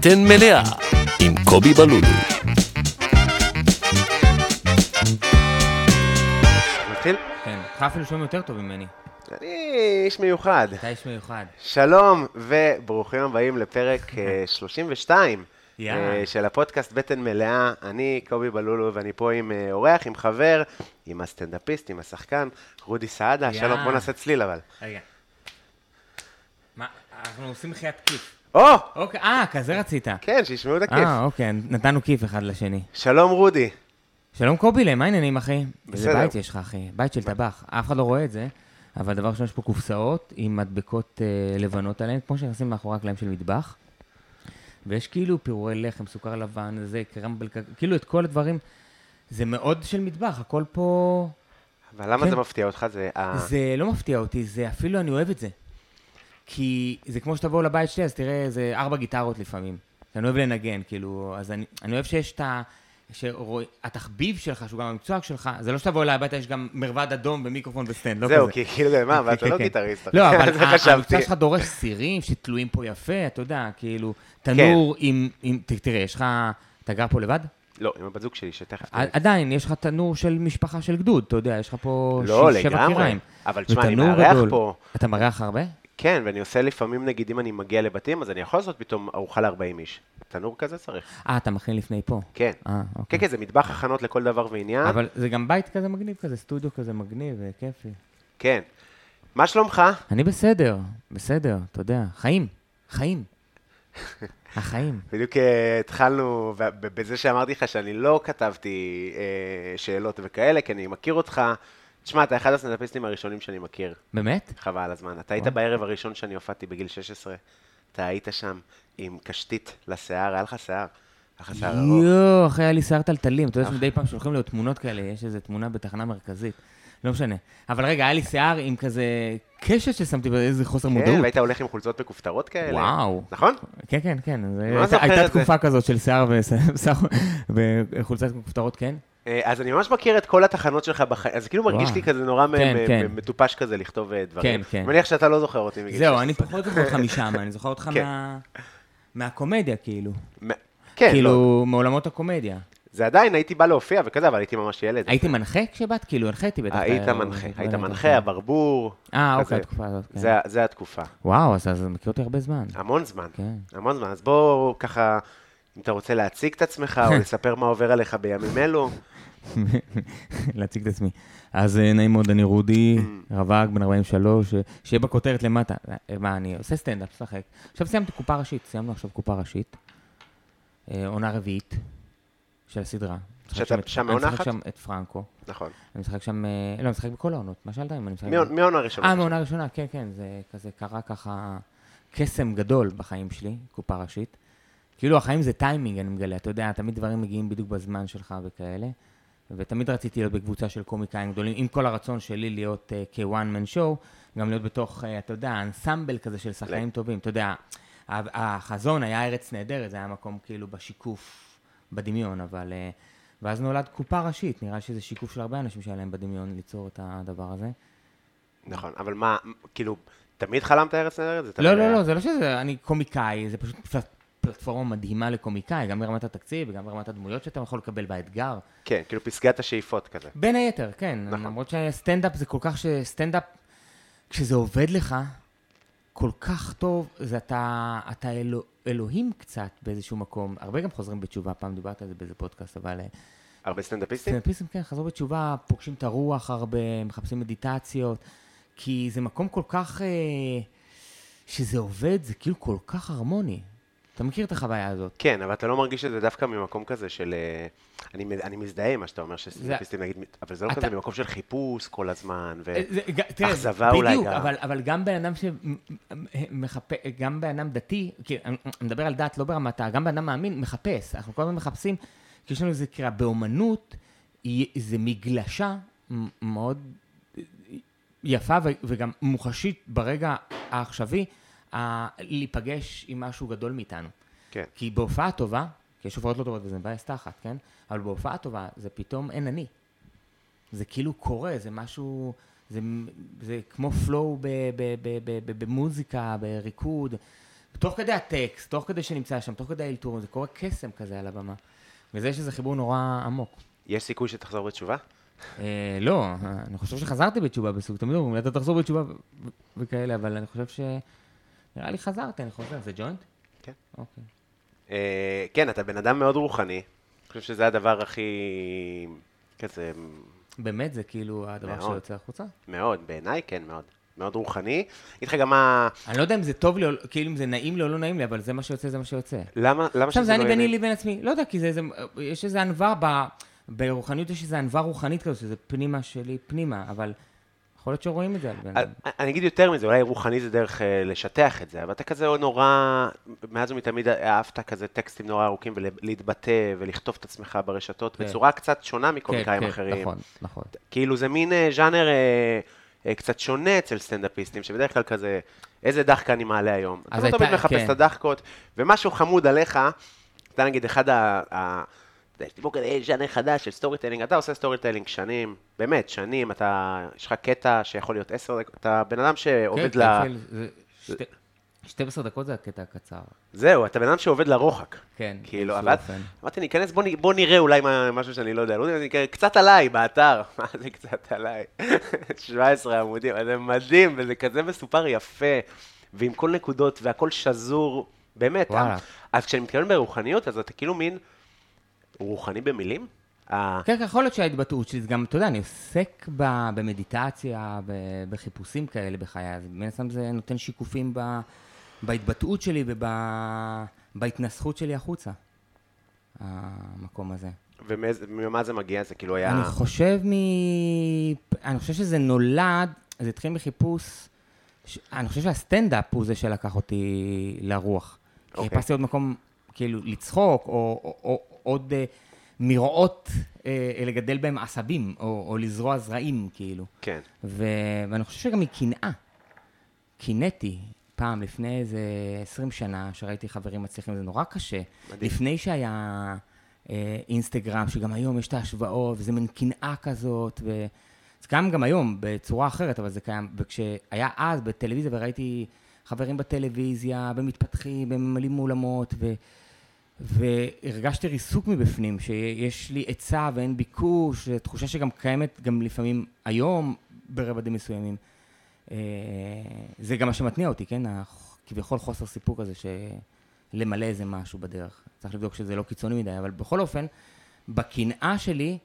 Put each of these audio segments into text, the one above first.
בטן מלאה עם קובי בלולו. נתחיל? כן, אותך אפילו שומעים יותר טוב ממני. אני איש מיוחד. אתה איש מיוחד. שלום וברוכים הבאים לפרק אה, 32 יא. אה, של הפודקאסט בטן מלאה. אני קובי בלולו ואני פה עם אה, אורח, עם חבר, עם הסטנדאפיסט, עם השחקן, רודי סעדה. יא. שלום, בוא נעשה צליל אבל. רגע. מה, אנחנו עושים מחיית כיף. או! אוקיי, אה, כזה רצית. כן, שישמעו את הכיף. אה, אוקיי, נתנו כיף אחד לשני. שלום רודי. שלום קובילה, מה העניינים, אחי? איזה בסדר. בית יש לך, אחי? בית של טבח. אף אחד לא רואה את זה, אבל דבר ראשון, יש פה קופסאות עם מדבקות אה, לבנות עליהן, כמו שנכנסים מאחורי הקלעים של מטבח. ויש כאילו פירורי לחם, סוכר לבן, זה, קרמבל, כאילו את כל הדברים. זה מאוד של מטבח, הכל פה... אבל למה כן. זה מפתיע אותך? זה... ה- זה לא מפתיע אותי, זה אפילו אני אוהב את זה. כי זה כמו שתבואו לבית שלי, אז תראה, זה ארבע גיטרות לפעמים. שאני אוהב לנגן, כאילו, אז אני, אני אוהב שיש את ה... שרואים, התחביב שלך, שהוא גם המקצוע שלך, זה לא שתבוא אליי הביתה, יש גם מרבד אדום ומיקרופון ו stand, לא זהו, כזה. כי כאילו, מה, אבל אתה כן, לא כן. גיטריסט. לא, אבל. המקצוע שלך דורש סירים שתלויים פה יפה, אתה יודע, כאילו, תנור עם, תראה, יש לך, אתה גר פה לבד? לא, עם הבת זוג שלי, שתכף... עדיין, יש לך תנור של משפחה של גדוד, אתה יודע, יש לך פה לא, שבע לגמרי. קיריים. אבל תשמע, אני מארח. פה. אתה מארח הרבה? כן, ואני עושה לפעמים, נגיד, אם אני מגיע לבתים, אז אני יכול לעשות פתאום ארוחה ל-40 איש. תנור כזה צריך. אה, אתה מכין לפני פה. כן. אה, כן, אוקיי. כן, זה מטבח הכנות לכל דבר ועניין. אבל זה גם בית כזה מגניב כזה, סטודיו כזה מגניב וכיפי. כן. מה שלומך? אני בסדר, בסדר, אתה יודע, חיים, חיים. החיים. בדיוק אה, התחלנו בזה שאמרתי לך שאני לא כתבתי אה, שאלות וכאלה, כי אני מכיר אותך. תשמע, אתה אחד הסטנדאפיסטים הראשונים שאני מכיר, באמת? חבל על הזמן. אתה היית. בערב הראשון שאני הופעתי בגיל 16, אתה היית שם עם קשתית לשיער, היה לך שיער. היה לך שיער ארוך. יואו, אחי, היה לי שיער טלטלים. אתה יודע שמדי פעם שולחים לי עוד תמונות כאלה, יש איזה תמונה בתחנה מרכזית. לא משנה. אבל רגע, היה לי שיער עם כזה קשת ששמתי באיזה חוסר כן, מודעות. והיית הולך עם חולצות מכופתרות כאלה. וואו. נכון? כן, כן, כן. הייתה-? תקופה כזאת של שיער וחולצת כפתרות, כן? אה, אז אני ממש מכיר את כל התחנות שלך בחיים, אז כאילו מרגיש. לי כזה נורא כן, כן. מטופש כזה לכתוב אה, דברים. כן, כן. אני מניח שאתה לא זוכר אותי מגיל זהו, 16. אני פחות זוכר אותך משם, אני זוכר אותך כן. מה- מהקומדיה, כאילו. כן, לא, כאילו, מעולמות הקומדיה. זה עדיין, הייתי בא להופיע וכזה, אבל הייתי ממש ילד. הייתי מנחה כשבאת? כאילו, הנחיתי בטח. היית אה, מנחה, אה, היית מנחה. הברבור. אה. אוקיי, התקופה הזאת. זה התקופה. וואו, אז מכיר אותי הרבה זמן. המון זמן. המון זמן. אז בוא ככה, אם אתה רוצה להציג את עצמך, או לספר מה עובר עליך בימים אלו. להציג את עצמי. אז אה, נעים מאוד, אני רודי, רווק, בן 43, אה, שיהיה בכותרת למטה. אה, מה, אני עושה סטנדאפ, משחק. עכשיו סיימתי קופה ראשית, סיימנו עכשיו קופה ראשית. עונה רביעית של הסדרה. משחק שאתה את- שם אני מעונה משחק אחת? שם את פרנקו. נכון. אני משחק שם, לא, אני משחק בכל העונות. מה שאלת אם אני משחק? מי- מי העונה הראשונה? אה, מעונה ראשונה, כן, כן, זה כזה קרה ככה קסם גדול בחיים שלי, קופה ראשית. כאילו החיים זה טיימינג, אני מגלה, אתה יודע, תמיד דברים מגיעים בדיוק בזמן שלך וכאלה. ותמיד רציתי להיות בקבוצה של קומיקאים גדולים, עם כל הרצון שלי להיות uh, כ-one man show, גם להיות בתוך, uh, אתה יודע, אנסמבל כזה של שחקנים טובים. אתה יודע, החזון היה ארץ נהדרת, זה היה מקום כאילו בשיקוף, בדמיון, אבל... Uh, ואז נולד קופה ראשית, נראה שזה שיקוף של הרבה אנשים שהיה להם בדמיון ליצור את הדבר הזה. נכון, אבל מה, כאילו, תמיד חלמת ארץ נהדרת? לא, לא, היה- לא, זה לא שזה, אני קומיקאי, זה פשוט פלטפורמה מדהימה לקומיקאי, גם ברמת התקציב וגם ברמת הדמויות שאתה יכול לקבל באתגר. כן, כאילו פסגת השאיפות כזה. בין היתר, כן. נכון. למרות שסטנדאפ זה כל כך שסטנדאפ, כשזה עובד לך כל כך טוב, זה אתה, אתה אלוה, אלוהים קצת באיזשהו מקום. הרבה גם חוזרים בתשובה, פעם דיברת על זה באיזה פודקאסט, אבל... אה, הרבה סטנדאפיסטים? סטנדאפיסטים, כן, חזרו בתשובה, פוגשים את הרוח הרבה, מחפשים מדיטציות, כי זה מקום כל כך... אה, שזה עובד, זה כאילו כל כך הרמוני. אתה מכיר את החוויה הזאת? כן, אבל אתה לא מרגיש את זה דווקא ממקום כזה של... אה, אני, אני מזדהה עם מה שאתה אומר, שסטנדאפיסטים נגיד, אבל זה לא אתה- כזה ממקום של חיפוש כל הזמן, ו... אה, אולי בדיוק, גם. אבל, אבל גם בן אדם שמחפש, גם בן אדם דתי, כי אני מדבר על דת, לא ברמת ה... גם בן אדם מאמין, מחפש. אנחנו כל הזמן מחפשים, כי יש לנו איזה קריאה. באומנות, זה מגלשה מאוד יפה וגם מוחשית ברגע העכשווי, להיפגש עם משהו גדול מאיתנו. כן. כי בהופעה טובה, כי יש הופעות לא טובות וזה מבאס תחת, כן? אבל בהופעה טובה זה פתאום אין אני. זה כאילו קורה, זה משהו, זה, זה כמו פלואו במוזיקה, בריקוד, תוך כדי הטקסט, תוך כדי שנמצא שם, תוך כדי האלתור, זה קורה קסם כזה על הבמה. וזה שזה חיבור נורא עמוק. יש סיכוי שתחזור בתשובה? אה, לא, אני חושב שחזרתי בתשובה בסוג, תמיד אומרים, אתה תחזור בתשובה וכאלה, אבל אני חושב ש... נראה לי חזרתי, אני חוזר. זה ג'וינט? כן. אוקיי. אה, כן, אתה בן אדם מאוד רוחני. אני חושב שזה הדבר הכי... כזה... באמת זה כאילו הדבר מאוד. שיוצא החוצה? מאוד, בעיניי כן, מאוד. מאוד רוחני. אגיד לך גם מה... אני לא יודע אם זה טוב לי, או לא- כאילו אם זה נעים לי או לא נעים לי, אבל זה מה שיוצא, זה מה שיוצא. למה, למה עכשיו, שזה זה לא אני ביני יהיה- לבין עצמי. לא יודע, כי זה איזה... יש איזה ענווה ב... ברוחניות יש איזו ענווה רוחנית כזאת, שזה פנימה שלי פנימה, אבל יכול להיות שרואים את זה על בן אני אדם. אני אגיד יותר מזה, אולי רוחני זה דרך אה, לשטח את זה, אבל אתה כזה נורא, מאז ומתמיד אהבת כזה טקסטים נורא ארוכים ולהתבטא ולכתוב את עצמך ברשתות כן. בצורה קצת שונה מקומיקאים כן, כן, אחרים. נכון, נכון. כאילו זה מין אה, ז'אנר אה, אה, קצת שונה אצל סטנדאפיסטים, שבדרך כלל כזה, איזה דחקה אני מעלה היום. אתה לא תמיד מחפש כן. את הדחקות, ומשהו חמוד עליך, אתה נגיד אחד ה... יש דיבור כזה, "אה, ז'אנר חדש של storytelling, אתה עושה storytelling שנים, באמת, שנים, אתה, יש לך קטע שיכול להיות עשר דקות, אתה בן אדם שעובד כן, ל... כן, זה- שתי- 12 דקות זה הקטע הקצר. זהו, אתה בן אדם שעובד לרוחק. כן. כאילו, אבל. אמרתי, ניכנס, בוא, נראה אולי מה, משהו שאני לא יודע. קצת עליי באתר. מה זה קצת עליי? 17 עמודים, זה מדהים, וזה כזה מסופר יפה, ועם כל נקודות, והכל שזור, באמת. וואלה. אז כשאני מתכוון ברוחניות, אז אתה כאילו מין רוחני במילים? אה, כן, כן, יכול להיות שההתבטאות שלי, זה גם, אתה יודע, אני עוסק ב- במדיטציה, ב- בחיפושים כאלה בחיי, אז מן הסתם זה נותן שיקופים ב- בהתבטאות שלי ובהתנסחות שלי החוצה, המקום הזה. ומאיזה- ממה זה מגיע? זה כאילו היה... אני חושב מ... אני חושב שזה נולד, זה התחיל מחיפוש, ש... אני חושב שהסטנדאפ הוא זה שלקח אותי לרוח. כי אוקיי. חיפשתי עוד מקום, כאילו, לצחוק, או, או, או עוד אה, מראות אה, לגדל בהם עשבים, או, או לזרוע זרעים, כאילו. כן. ו... ואני חושב שגם מקנאה. קינאתי פעם, לפני איזה 20 שנה, שראיתי חברים מצליחים, זה נורא קשה. מדהים. לפני שהיה אה, אינסטגרם, שגם היום יש את ההשוואות, וזה מין קנאה כזאת, ו... זה קיים גם היום בצורה אחרת, אבל זה קיים. וכשהיה אז בטלוויזיה, וראיתי חברים בטלוויזיה, במתפתחים, בממלאים אולמות, ו... והרגשתי ריסוק מבפנים, שיש לי היצע ואין ביקוש, תחושה שגם קיימת גם לפעמים היום ברבדים מסוימים. אה, זה גם מה שמתניע אותי, כן? כביכול חוסר סיפוק הזה, למלא איזה משהו בדרך. צריך לבדוק שזה לא קיצוני מדי, אבל בכל אופן, בקנאה שלי,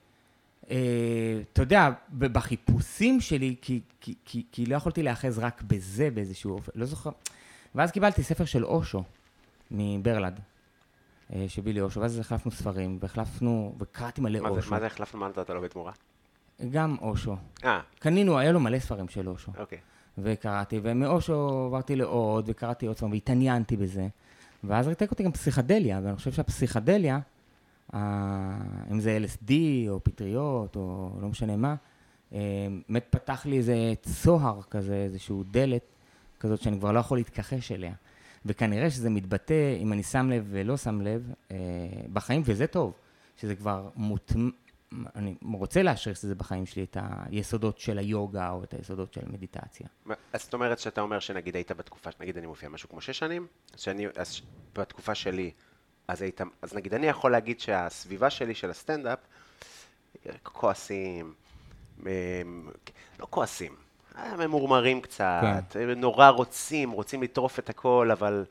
אה, אתה יודע, בחיפושים שלי, כי, כי, כי, כי לא יכולתי להיאחז רק בזה באיזשהו אופן, לא זוכר. ואז קיבלתי ספר של אושו, מברלד, אה, שהביא לי אושו, ואז החלפנו ספרים, והחלפנו, וקראתי מלא מה זה- אושו. מה זה החלפנו? מה נתת לו בתמורה? גם אושו. אה, קנינו, היה לו מלא ספרים של אושו. אוקיי. וקראתי, ומאושו עברתי לעוד, וקראתי עוד פעם, והתעניינתי בזה. ואז ריתק אותי גם פסיכדליה, ואני חושב שהפסיכדליה, אה, אם זה LSD או פטריות או לא משנה מה, אה, באמת פתח לי איזה צוהר כזה, איזשהו דלת כזאת שאני כבר לא יכול להתכחש אליה. וכנראה שזה מתבטא, אם אני שם לב ולא שם לב, אה, בחיים, וזה טוב, שזה כבר מוטמע, אני רוצה להשריש את זה בחיים שלי, את היסודות של היוגה או את היסודות של המדיטציה. אז זאת אומרת שאתה אומר שנגיד היית בתקופה, נגיד אני מופיע משהו כמו שש שנים, שאני, אז בתקופה שלי, אז היית, אז נגיד אני יכול להגיד שהסביבה שלי של הסטנדאפ, כועסים, אמ, לא כועסים, אה, ממורמרים קצת, נורא רוצים, רוצים לטרוף את הכל, אבל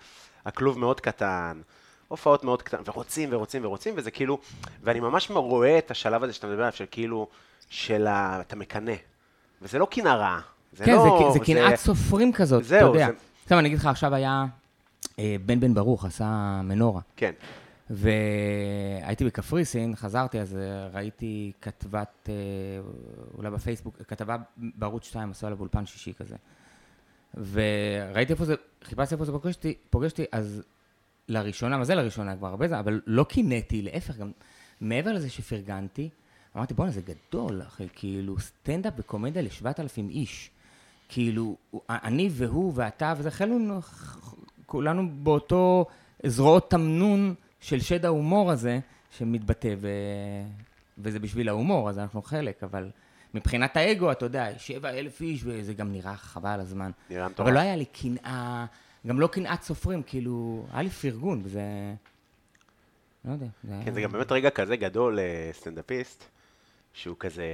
הכלוב מאוד קטן. הופעות מאוד קטנות, ורוצים ורוצים ורוצים, וזה כאילו, ואני ממש רואה את השלב הזה שאתה מדבר עליו, של כאילו, של ה... אתה מקנא. וזה לא קנאה רעה. זה כן, לא... זה, זה קנאת סופרים כזאת, זהו, אתה יודע. זה- עכשיו, אני אגיד לך, עכשיו היה אה, בן בן ברוך, עשה מנורה. כן, והייתי בקפריסין, חזרתי, אז אה, ראיתי כתבת, אה, אולי בפייסבוק, כתבה בערוץ 2, עשו עליו אולפן שישי כזה. וראיתי איפה זה, חיפשתי איפה זה פוגש אותי, פוגש אותי, אז לראשונה, מה זה לראשונה כבר הרבה זמן, אבל לא קינאתי, להפך, גם מעבר לזה שפרגנתי, אמרתי, בואנה, זה גדול, אחי, כאילו, סטנדאפ וקומדיה לשבעת אלפים איש. כאילו, אני והוא ואתה, וזה חלו, כולנו באותו זרועות תמנון של שד ההומור הזה, שמתבטא, ו... וזה בשביל ההומור, אז אנחנו חלק, אבל מבחינת האגו, אתה יודע, שבע אלף איש, וזה גם נראה חבל הזמן. נראה מטורף. אבל לא היה לי קנאה גם לא קנאת סופרים, כאילו, היה לי פרגון, וזה... לא יודע. זה כן, היה- זה גם באמת רגע כזה גדול לסטנדאפיסט, שהוא כזה,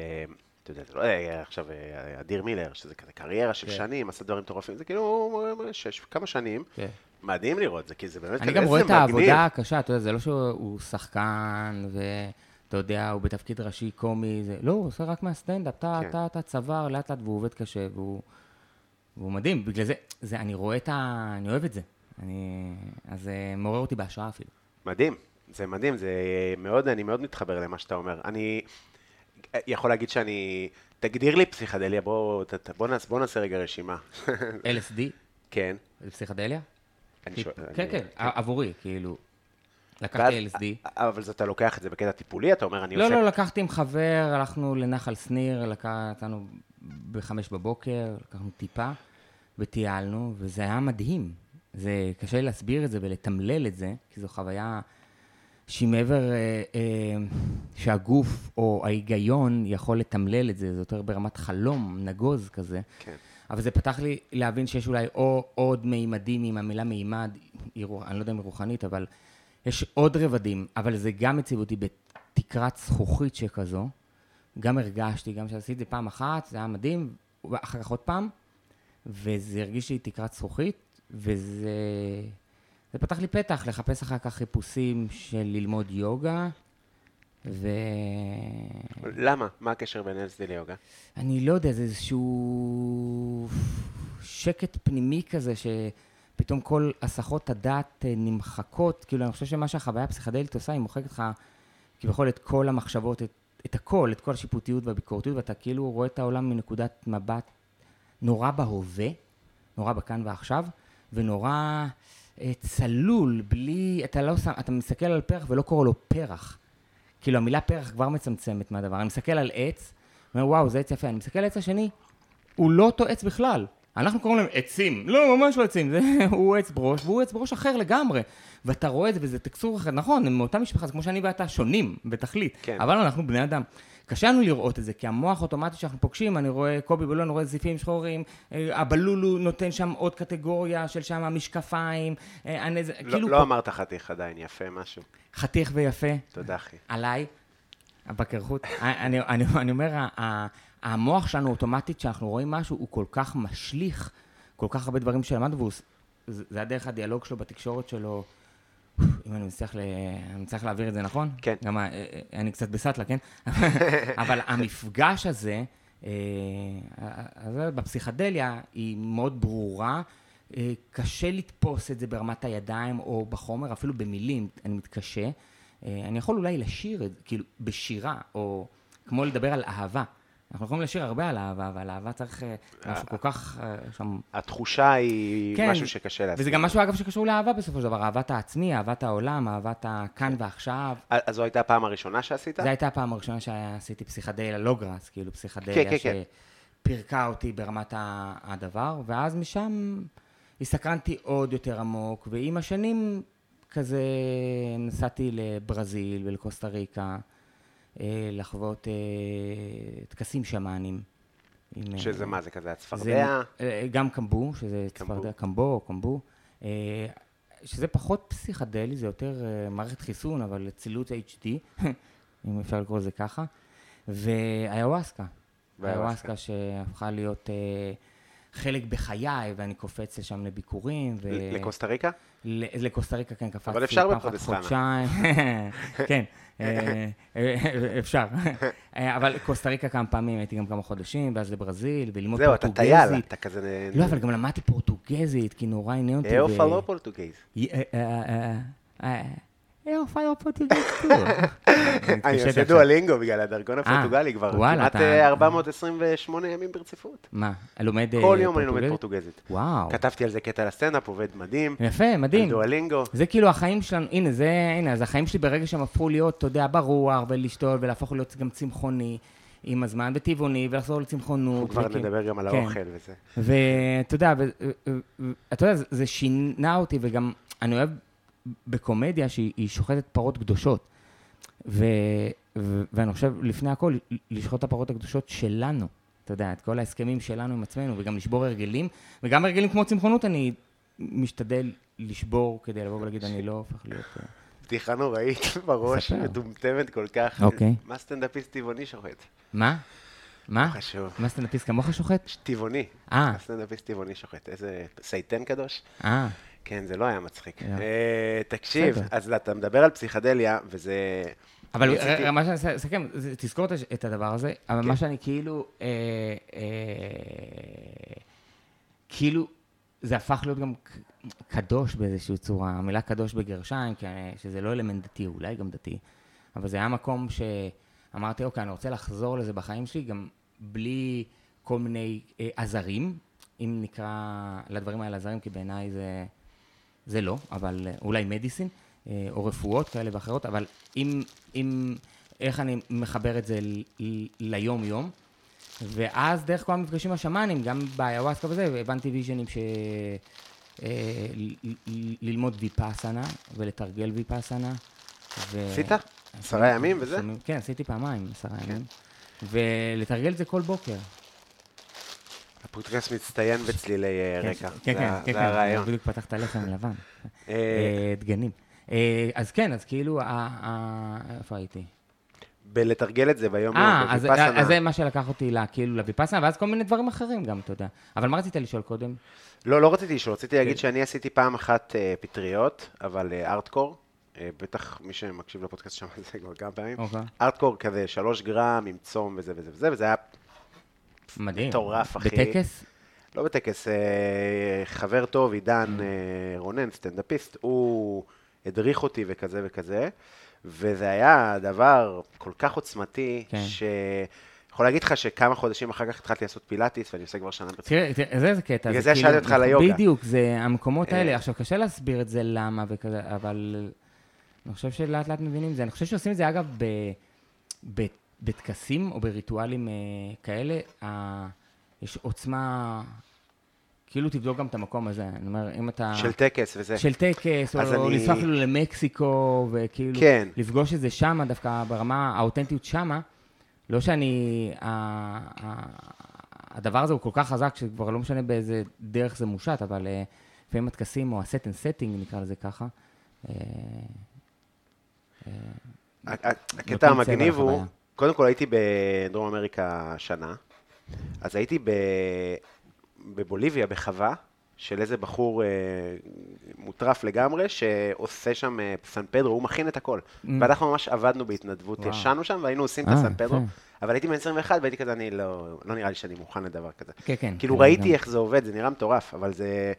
אתה יודע, זה לא אה, עכשיו אה, אדיר מילר, שזה כזה קריירה של כן. שנים, עשה דברים מטורפים, זה כאילו אה, שש, כמה שנים, כן. מדהים לראות זה, כי זה באמת אני גם רואה את. העבודה הקשה, אתה יודע, זה לא שהוא שחקן, ואתה יודע, הוא בתפקיד ראשי קומי, זה... לא, הוא עושה רק מהסטנדאפ, אתה, כן. אתה, אתה צוואר לאט לאט והוא עובד קשה, והוא, והוא מדהים. בגלל זה, זה, אני רואה את ה... אני אוהב את זה. אני... אז זה מעורר אותי בהשראה אפילו. מדהים, זה מדהים, זה מאוד, אני מאוד מתחבר למה שאתה אומר. אני יכול להגיד שאני, תגדיר לי פסיכדליה, בוא, ת- בוא, נעשה, בוא נעשה רגע רשימה. LSD, כן. זה פסיכדליה? אני כי- שואל- כן, אני- כן, עבורי, כאילו. לקחתי LSD. אבל אז אתה לוקח את זה בקטע טיפולי, אתה אומר, אני לא, עושה... לא, לקחתי עם חבר, הלכנו לנחל שניר, לקח- יצאנו בחמש בבוקר, לקחנו טיפה וטיילנו, וזה היה מדהים. זה קשה להסביר את זה ולתמלל את זה, כי זו חוויה שהיא מעבר, אה, אה, שהגוף או ההיגיון יכול לתמלל את זה, זה יותר ברמת חלום, נגוז כזה. כן. אבל זה פתח לי להבין שיש אולי או עוד מימדים עם המילה מימד, אני לא יודע אם היא רוחנית, אבל יש עוד רבדים, אבל זה גם מציב אותי בתקרת זכוכית שכזו. גם הרגשתי, גם כשעשיתי את זה פעם אחת, זה היה מדהים, ואחר כך עוד פעם, וזה הרגיש לי תקרת זכוכית, וזה זה פתח לי פתח לחפש אחר כך חיפושים של ללמוד יוגה, ו... למה? מה הקשר בין LSD ליוגה? אני לא יודע, זה איזשהו שקט פנימי כזה, שפתאום כל הסחות הדעת אה, נמחקות. כאילו, אני חושב שמה שהחוויה הפסיכדלית עושה, היא מוחקת לך כביכול את כל המחשבות, את, את הכל, את כל השיפוטיות והביקורתיות, ואתה כאילו רואה את העולם מנקודת מבט נורא בהווה, נורא בכאן ועכשיו, ונורא אה, צלול, בלי, אתה לא שם, אתה מסתכל על פרח ולא קורא לו פרח. כאילו, המילה פרח כבר מצמצמת מהדבר. אני מסתכל על עץ, אומר, וואו, זה עץ יפה. אני מסתכל על העץ השני, הוא לא אותו עץ בכלל. אנחנו קוראים להם עצים. לא, ממש לא עצים. זה, הוא עץ ברוש, והוא עץ ברוש אחר לגמרי. ואתה רואה את זה, וזה טקסטור אחר. נכון, הם מאותה משפחה, זה כמו שאני ואתה שונים בתכלית. כן. אבל אנחנו בני אדם. קשה לנו לראות את זה, כי המוח אוטומטי שאנחנו פוגשים, אני רואה קובי בלון, אני רואה זיפים שחורים, אה, הבלולו נותן שם עוד קטגוריה של שם המשקפיים, אה, הנז... לא, כאילו לא כל- אמרת חתיך עדיין, יפה משהו. חתיך ויפה. תודה, אחי. עליי, בקרחות. אני, אני, אני אומר, המוח שלנו אוטומטית, כשאנחנו רואים משהו, הוא כל כך משליך כל כך הרבה דברים שלמדנו, והוא, זה זה היה דרך הדיאלוג שלו בתקשורת שלו. אם אני מצליח, ל... אני מצליח להעביר את זה נכון? כן. גם אה, אה, אני קצת בסטלה, כן? אבל המפגש הזה, אה, בפסיכדליה, היא מאוד ברורה. קשה לתפוס את זה ברמת הידיים או בחומר, אפילו במילים, אני מתקשה. אני יכול אולי לשיר כאילו, בשירה, או כמו לדבר על אהבה. אנחנו יכולים לשיר הרבה על אהבה, אבל אהבה צריך אה, משהו כל כך אה, שם... התחושה היא כן, משהו שקשה להסביר. וזה גם משהו, אגב, שקשור לאהבה בסופו של דבר, אהבת העצמי, אהבת העולם, אהבת הכאן ועכשיו. אז זו הייתה הפעם הראשונה שעשית? זו הייתה הפעם הראשונה שעשיתי פסיכדליה, לא גראס, כאילו כן, פסיכדליה כן, כן. שפירקה אותי ברמת הדבר, ואז משם הסתקרנתי עוד יותר עמוק, ועם השנים כזה נסעתי לברזיל ולקוסטה ריקה, אה, לחוות אה, טקסים שמאנים. אה, שזה מה, זה כזה זה, הצפרדע? אה, גם קמבו, שזה. צפרדע, קמבו או קמבו, אה, שזה פחות פסיכדלי, זה יותר אה, מערכת חיסון, אבל אצילות HD, אם אפשר לקרוא לזה ככה, ואיוואסקה. ואיוואסקה. איוואסקה שהפכה להיות אה, חלק בחיי, ואני קופץ לשם לביקורים. ו... לקוסטה ריקה? ל- לקוסטה ריקה, כן, קפצתי. אבל אפשר בפרדס חנה. כן, אה, אה, אפשר. אה, אבל קוסטה ריקה כמה פעמים, הייתי גם כמה חודשים, ואז לברזיל, וללמוד זהו, אתה פורטוגזית. טייל, אתה כזה... לא, אבל גם למדתי פורטוגזית, כי נורא עניין אותי. איופה לא פורטוגייז. אה, אה, אה, אה, איופה לא פורטוגזית. אני עושה דואלינגו בגלל הדרכון הפורטוגלי כבר וואלה, כמעט אתה- אה, 428 ימים ברציפות. מה, לומד אה, כל יום אני לומד פורטוגזית? וואו. כתבתי על זה קטע לסטנדאפ, עובד מדהים. יפה, מדהים. על דואלינגו. זה כאילו החיים שלנו, הנה, זה, הנה, אז החיים שלי ברגע שהם הפכו להיות, אתה יודע, ברוח, ולשתול, ולהפוך להיות גם צמחוני עם הזמן, וטבעוני, ולחזור לצמחונות. אנחנו כבר וכאילו- נדבר גם על כן. האוכל וזה. ואתה יודע, ו- ו- ו- אתה יודע, זה- זה שינה אותי, וגם אני אוהב בקומדיה שהיא היא שוחטת פרות קדושות. ו, ו, ואני חושב, לפני הכל, לשחוט את הפרות הקדושות שלנו. אתה יודע, את כל ההסכמים שלנו עם עצמנו, וגם לשבור הרגלים, וגם הרגלים כמו צמחונות, אני משתדל לשבור כדי לבוא ולהגיד, אני לא הופך להיות... אה, בדיחה נוראית בראש. מטומטמת כל כך. אוקיי. מה סטנדאפיסט טבעוני שוחט? מה? מה? חשוב. מה סטנדאפיסט כמוך שוחט? טבעוני. אה. סטנדאפיסט טבעוני שוחט. איזה סייטן קדוש? אה, כן, זה לא היה מצחיק. אה. אה, תקשיב. אז אתה מדבר על פסיכדליה, וזה... אבל ר- מה שאני אעשה- אסכם, זה- תזכור את הדבר הזה, אבל כן. מה שאני כאילו, אה, אה, כאילו, זה הפך להיות גם קדוש באיזושהי צורה, המילה קדוש בגרשיים, כי- שזה לא אלמנט דתי, אולי גם דתי, אבל זה היה מקום שאמרתי, אוקיי, אני רוצה לחזור לזה בחיים שלי, גם בלי כל מיני אה, עזרים, אם נקרא לדברים האלה עזרים, כי בעיניי זה... זה לא, אבל אה, אולי מדיסין, אה, או רפואות כאלה ואחרות, אבל אם, אם, איך אני מחבר את זה ליום-יום, ואז דרך כל המפגשים השמאנים, גם באיוואסקה וזה, הבנתי ויז'נים ש... אה, ללמוד ויפאסנה ולתרגל ויפאסנה. עשית? עשרה ימים וזה? כן. כן, עשיתי פעמיים, עשרה ימים. ולתרגל את זה כל בוקר. הפודקאסט מצטיין בצלילי אה, כן, רקע. כן, כן, ה- כן, זה כן, הרעיון. בדיוק פתחת לחם לבן. אה, אה, דגנים. אז כן, אז כאילו, איפה הייתי? בלתרגל את זה ביום-יום, אה, אז בוויפאסנה. אז זה מה שלקח אותי כאילו לוויפאסנה, ואז כל מיני דברים אחרים גם, אתה יודע. אבל מה רצית לשאול קודם? לא, לא רציתי לשאול, רציתי להגיד כן. שאני עשיתי פעם אחת פטריות, אבל ארטקור. בטח מי שמקשיב לפודקאסט שמע את זה כבר כמה פעמים. אוקיי. ארטקור כזה, שלוש גרם עם צום וזה וזה וזה, וזה היה מדהים. מטורף, אחי. בטקס? לא בטקס, אה, חבר טוב, עידן אה, רונן, סטנדאפיסט, הוא הדריך אותי וכזה וכזה, וזה היה דבר כל כך עוצמתי, כן. ש... יכול להגיד לך שכמה חודשים אחר כך התחלתי לעשות פילאטיס, ואני עושה כבר שנה ברצינות. תראה, תראה, זה איזה קטע. בגלל זה כאילו- שאלתי אותך על היוגה. בדיוק, זה המקומות אה. האלה. עכשיו, קשה להסביר את זה למה וכזה, אבל אני חושב שלאט לאט מבינים את זה. אני חושב שעושים את זה, אגב, ב- ב- בטקסים או בריטואלים אה, כאלה, ה- יש עוצמה, כאילו תבדוק גם את המקום הזה. אני אומר, אם אתה... של טקס וזה. של טקס, או אני- לנסוע אפילו למקסיקו, וכאילו, כן. לפגוש את זה שמה, דווקא ברמה, האותנטיות שמה, לא שאני, ה- ה- הדבר הזה הוא כל כך חזק, שכבר לא משנה באיזה דרך זה מושת, אבל אה, לפעמים הטקסים, או ה-set and setting, נקרא לזה ככה, אה, ה- ה- הקטע המגניב הוא. קודם כל הייתי בדרום אמריקה שנה, אז הייתי ב... בבוליביה, בחווה, של איזה בחור אה, מוטרף לגמרי, שעושה שם אה, סן פדרו, הוא מכין את הכל. ואנחנו ממש עבדנו בהתנדבות, Mm. וואו. ישנו שם והיינו עושים את אה, הסן פדרו, יפה. אבל הייתי בן 21 והייתי כזה, אני לא, לא נראה לי שאני מוכן לדבר כזה. כן, כן. כאילו כן, ראיתי גם. איך זה עובד, זה נראה מטורף, אבל זה,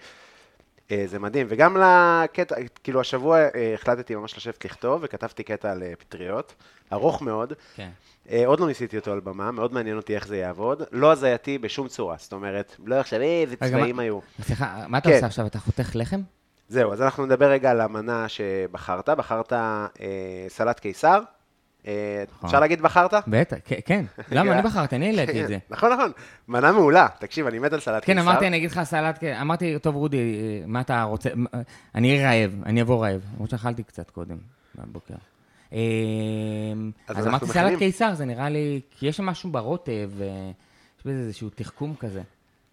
זה מדהים. וגם לקטע, כאילו השבוע אה, החלטתי ממש לשבת לכתוב, וכתבתי קטע על אה, פטריות, ארוך מאוד. כן. אה, עוד לא ניסיתי אותו על במה, מאוד מעניין אותי איך זה יעבוד. לא הזייתי בשום צורה, זאת אומרת, לא עכשיו, אה, איזה צבעים היו. סליחה, מה אתה כן. עושה עכשיו? אתה חותך לחם? זהו, אז אנחנו נדבר רגע על המנה שבחרת. בחרת אה, סלט קיסר. אה, נכון. אפשר להגיד בחרת? בטח, כן, כן. למה? אני בחרתי, אני העליתי את זה. נכון, נכון. מנה מעולה. תקשיב, אני מת על סלט כן, קיסר. אמרתי, אני אגיד לך סלט, כן, אמרתי, טוב, רודי, אה, מה אתה רוצה? מה- אני רעב, אני אבוא רעב. למרות שאכלתי קצת קודם, בבוקר. אה, אז אמרתי. סלט קיסר, זה נראה לי, כי יש שם משהו ברוטב, אה, יש בזה איזשהו תחכום כזה,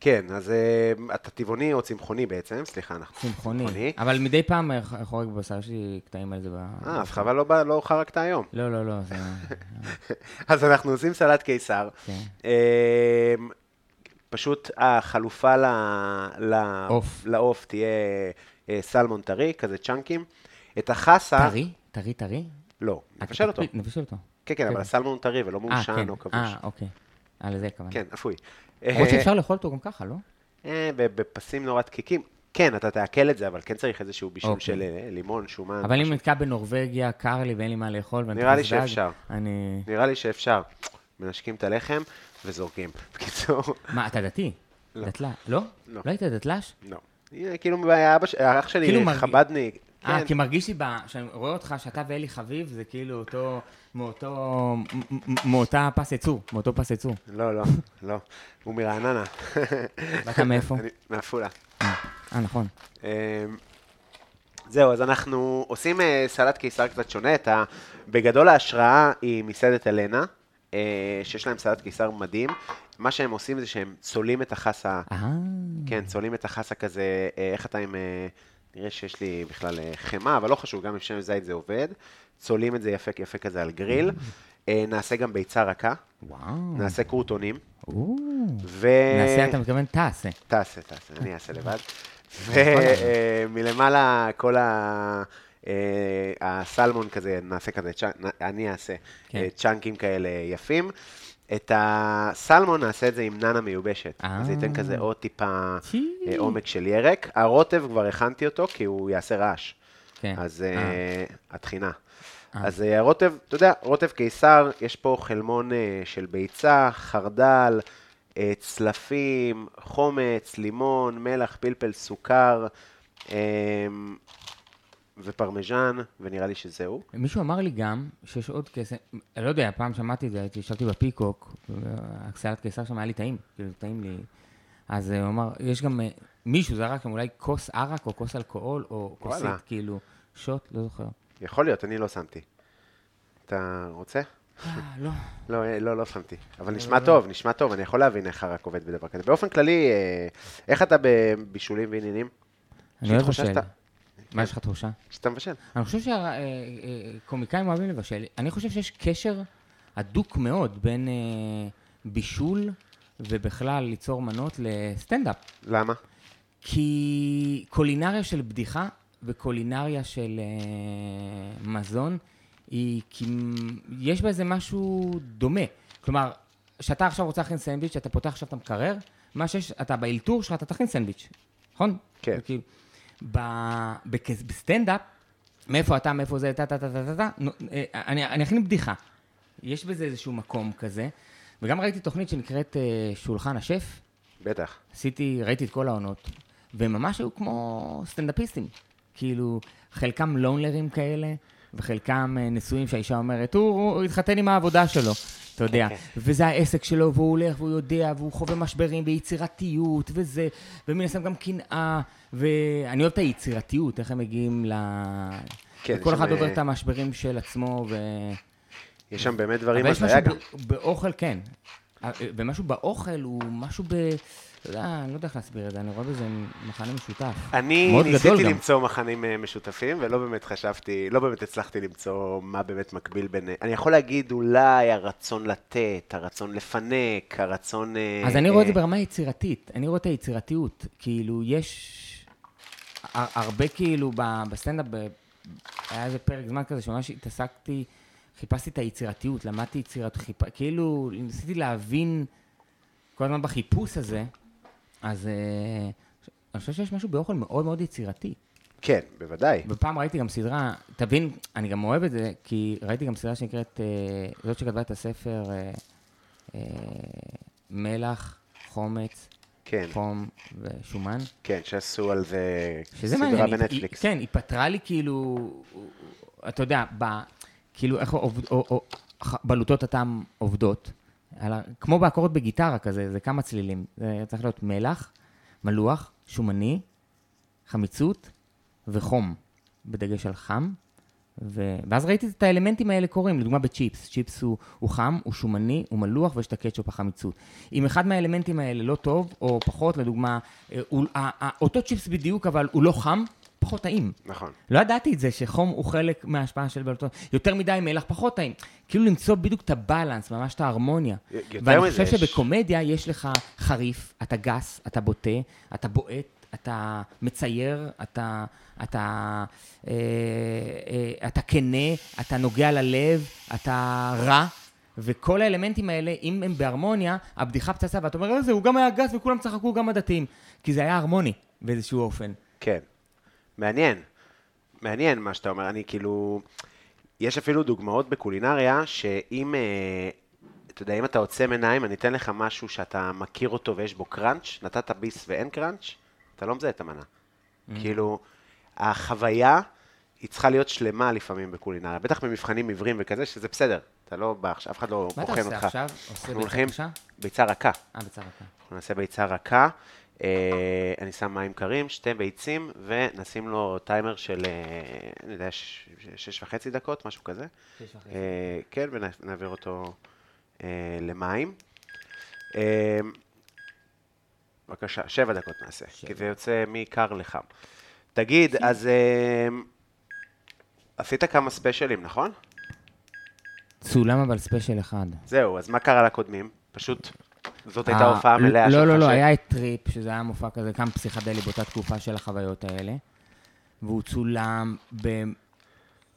כן, אז אה, אתה טבעוני או צמחוני בעצם, סליחה, אנחנו צמחוני. אבל מדי פעם חורג בבשר, יש לי קטעים על זה. אה, אז חבל לא לא חרגת היום. לא, לא, לא, זה... אז אנחנו עושים סלט קיסר. כן. אה, פשוט החלופה ל- ל- עוף. לעוף תהיה אה, סלמון טרי, כזה chunk־ים. את החסה... טרי? טרי, טרי? לא, אה, נבשל אותו. נבשל אותו. כן, כן, אבל כן. הסלמון טרי ולא מעושן כן. או כבוש. אה, אוקיי. אה, לזה הכוונה. כן, אפוי. למרות אה, שאפשר לאכול אותו גם ככה, לא? אה, בפסים נורא דקיקים. כן, אתה תעכל את זה, אבל כן צריך איזשהו בישול אוקיי. של לימון, שומן. אבל אם. נתקע בנורבגיה, קר לי ואין לי מה לאכול, ואני נראה לי שאפשר. אני... נראה לי שאפשר. מנשקים את הלחם וזורקים. בקיצור, מה, אתה דתי? לא. דתלה. לא? לא. לא היית דתל"ש? לא. כאילו, האבא ש- האח שלי כאילו חבדניק. אה, כן. כי מרגיש לי, ב- שאני רואה אותך, שאתה ואלי חביב, זה כאילו אותו, מאותו, מאותה פס ייצור, מאותו פס ייצור. לא, לא, לא. הוא מרעננה. ואתה מאיפה? מעפולה. אה, נכון. אמ, זהו, אז אנחנו עושים אה, סלט קיסר קצת שונה. ה... בגדול ההשראה היא מסעדת אלנה, אה, שיש להם סלט קיסר מדהים. מה שהם עושים זה שהם צולים את החסה אה, כן, צולעים את החסה כזה, אה, איך אתה עם... אה, נראה שיש לי בכלל אה, חמאה, אבל לא חשוב, גם עם שמן זית זה עובד. צולעים את זה יפה יפה כזה על גריל. אה, נעשה גם ביצה רכה, וואו. נעשה קרוטונים. ו... נעשה, אתה מתכוון תעשה. תעשה, תעשה, אני אעשה לבד. נכון. ומלמעלה כל ה... אה, הסלמון כזה, נעשה כזה, אני אעשה כן. אה, צ'אנקים כאלה יפים. את הסלמון נעשה את זה עם נאנה מיובשת. אז זה ייתן אה. כזה עוד טיפה. אה, עומק של ירק. הרוטב כבר הכנתי אותו, כי הוא יעשה רעש. כן. אז אה. אה. אז אה, הרוטב, אתה יודע, רוטב קיסר, יש פה חלמון אה, של ביצה, חרדל, צלפים, חומץ, לימון, מלח, פלפל, סוכר אה, ופרמיז'ן, ונראה לי שזהו. מישהו אמר לי גם שיש עוד קסם, אני לא יודע, פעם שמעתי את זה, הייתי, ישבתי בפיקוק, הסלט קיסר שם היה לי טעים, כאילו, טעים לי. אז הוא אמר, יש גם, מישהו זרק שם אולי כוס ערק או כוס אלכוהול, או כוסית. כאילו, שוט, לא זוכר. יכול להיות, אני לא שמתי. אתה רוצה? אה, לא. לא, אה, לא, לא שמתי. אבל נשמע טוב, נשמע טוב, אני יכול להבין איך הרק עובד בדבר כזה. באופן כללי, אה, איך אתה בבישולים ועניינים? אני אוהב. שאתה- מה יש לך תחושה? שאתה מבשל. אני חושב שהקומיקאים אוהבים לבשל. אני חושב שיש קשר הדוק מאוד בין בישול ובכלל ליצור מנות לסטנדאפ. למה? כי קולינריה של בדיחה וקולינריה של אה, מזון, היא, כמ- יש בה איזה משהו דומה. כלומר, כשאתה עכשיו רוצה להכין סנדוויץ', אתה פותח עכשיו את המקרר, מה שיש, אתה באלתור שלך, אתה תכין סנדוויץ', נכון? כן. וכאילו, ב- בכ- בסטנדאפ, מאיפה אתה, מאיפה זה, טה טה טה טה טה, אה, אני אני אכין בדיחה. יש בזה איזשהו מקום כזה. וגם ראיתי תוכנית שנקראת אה, שולחן השף, בטח. עשיתי, ראיתי את כל העונות, והם ממש היו כמו סטנדאפיסטים. כאילו, חלקם לונלרים כאלה, וחלקם אה, נשואים שהאישה אומרת, הוא, הוא התחתן עם העבודה שלו, אתה יודע. וזה העסק שלו, והוא הולך, והוא יודע, והוא חווה משברים ויצירתיות, וזה, ומן הסתם גם קנאה, ואני אוהב את היצירתיות, איך הם מגיעים ל... כן, כל אחד עובר אה, את המשברים של עצמו, ו... יש שם באמת דברים אבל יש הזיה משהו גם. באוכל, כן. אה, ומשהו באוכל הוא משהו ב... אתה יודע, אני לא יודע איך להסביר את זה, אני רואה בזה מכנה משותף. אני ניסיתי. למצוא מכנים אה, משותפים, ולא באמת חשבתי, לא באמת הצלחתי למצוא מה באמת מקביל בין... אני יכול להגיד אולי הרצון לתת, הרצון לפנק, הרצון... אה, אז אני רואה את זה אה, ברמה יצירתית, אני רואה את היצירתיות. כאילו, יש הר- הרבה כאילו בסטנדאפ, היה איזה פרק זמן כזה שממש התעסקתי, חיפשתי את היצירתיות, למדתי יצירתיות, חיפ... כאילו, ניסיתי להבין כל הזמן בחיפוש הזה, אז אה, אני חושב שיש משהו באוכל מאוד מאוד יצירתי. כן, בוודאי. ופעם ראיתי גם סדרה, תבין, אני גם אוהב את זה, כי ראיתי גם סדרה שנקראת, אה, זאת שכתבה את הספר אה, מלח, חומץ, כן, חום ושומן. כן, שעשו על זה סדרה מעניין, בנטפליקס. היא- כן, היא פתרה לי כאילו, אתה יודע, ב, כאילו איך עובד, או, או, בלוטות הטעם עובדות, על ה, כמו באקורד בגיטרה כזה, זה כמה צלילים. זה צריך להיות מלח, מלוח, שומני, חמיצות וחום, בדגש על חם. ו... ואז ראיתי את האלמנטים האלה קורים, לדוגמה בצ'יפס. צ'יפס הוא, הוא חם, הוא שומני, הוא מלוח ויש את הקטשופ החמיצות. אם אחד מהאלמנטים האלה לא טוב, או פחות, לדוגמה, אה, הוא, ה- ה- אותו צ'יפס בדיוק, אבל הוא לא חם, פחות טעים. נכון. לא ידעתי את זה, שחום הוא חלק מההשפעה של בלוטות. יותר מדי מלח, פחות טעים. כאילו למצוא בדיוק את הבלנס, ממש את ההרמוניה. ואני חושב יש- שבקומדיה יש לך חריף, אתה גס, אתה בוטה, אתה בועט, אתה מצייר, אתה, אתה, אה, אה, אתה כנה, אתה נוגע ללב, אתה רע. וכל האלמנטים האלה, אם הם בהרמוניה, הבדיחה פצצה, ואתה אומר, איזה, הוא גם היה גס וכולם צחקו, גם הדתיים. כי זה היה הרמוני באיזשהו אופן. כן. מעניין. מעניין מה שאתה אומר. אני כאילו... יש אפילו דוגמאות בקולינריה, שאם, אה, אתה יודע, אם אתה עוצם עיניים, אני אתן לך משהו שאתה מכיר אותו ויש בו קראנץ', נתת ביס ואין קראנץ', אתה לא מזהה את המנה. כאילו, החוויה, היא צריכה להיות שלמה לפעמים בקולינריה. בטח במבחנים עיוורים וכזה, שזה בסדר. אתה לא בא עכשיו, אף אחד לא מה אתה בוחן עושה אותך. עכשיו? עושה ביצה קשה? ביצה רכה. אה, ביצה רכה. אנחנו נעשה ביצה רכה, אני שם מים קרים, שתי ביצים, ונשים לו טיימר של, אה, אני יודע, שש וחצי דקות, משהו כזה. שש וחצי. אה, כן, ונעביר אותו אה, למים. אה, בבקשה, שבע דקות נעשה, שבע. כי זה יוצא מקר לחם. תגיד, אז אה, עשית כמה ספיישלים, נכון? צולם אבל ספיישל אחד. זהו, אז מה קרה לקודמים? פשוט, זאת הייתה הופעה מלאה שלך. לא, לא, לא, היה את טריפ, שזה היה מופע כזה, קם פסיכדלי באותה תקופה של החוויות האלה. והוא צולם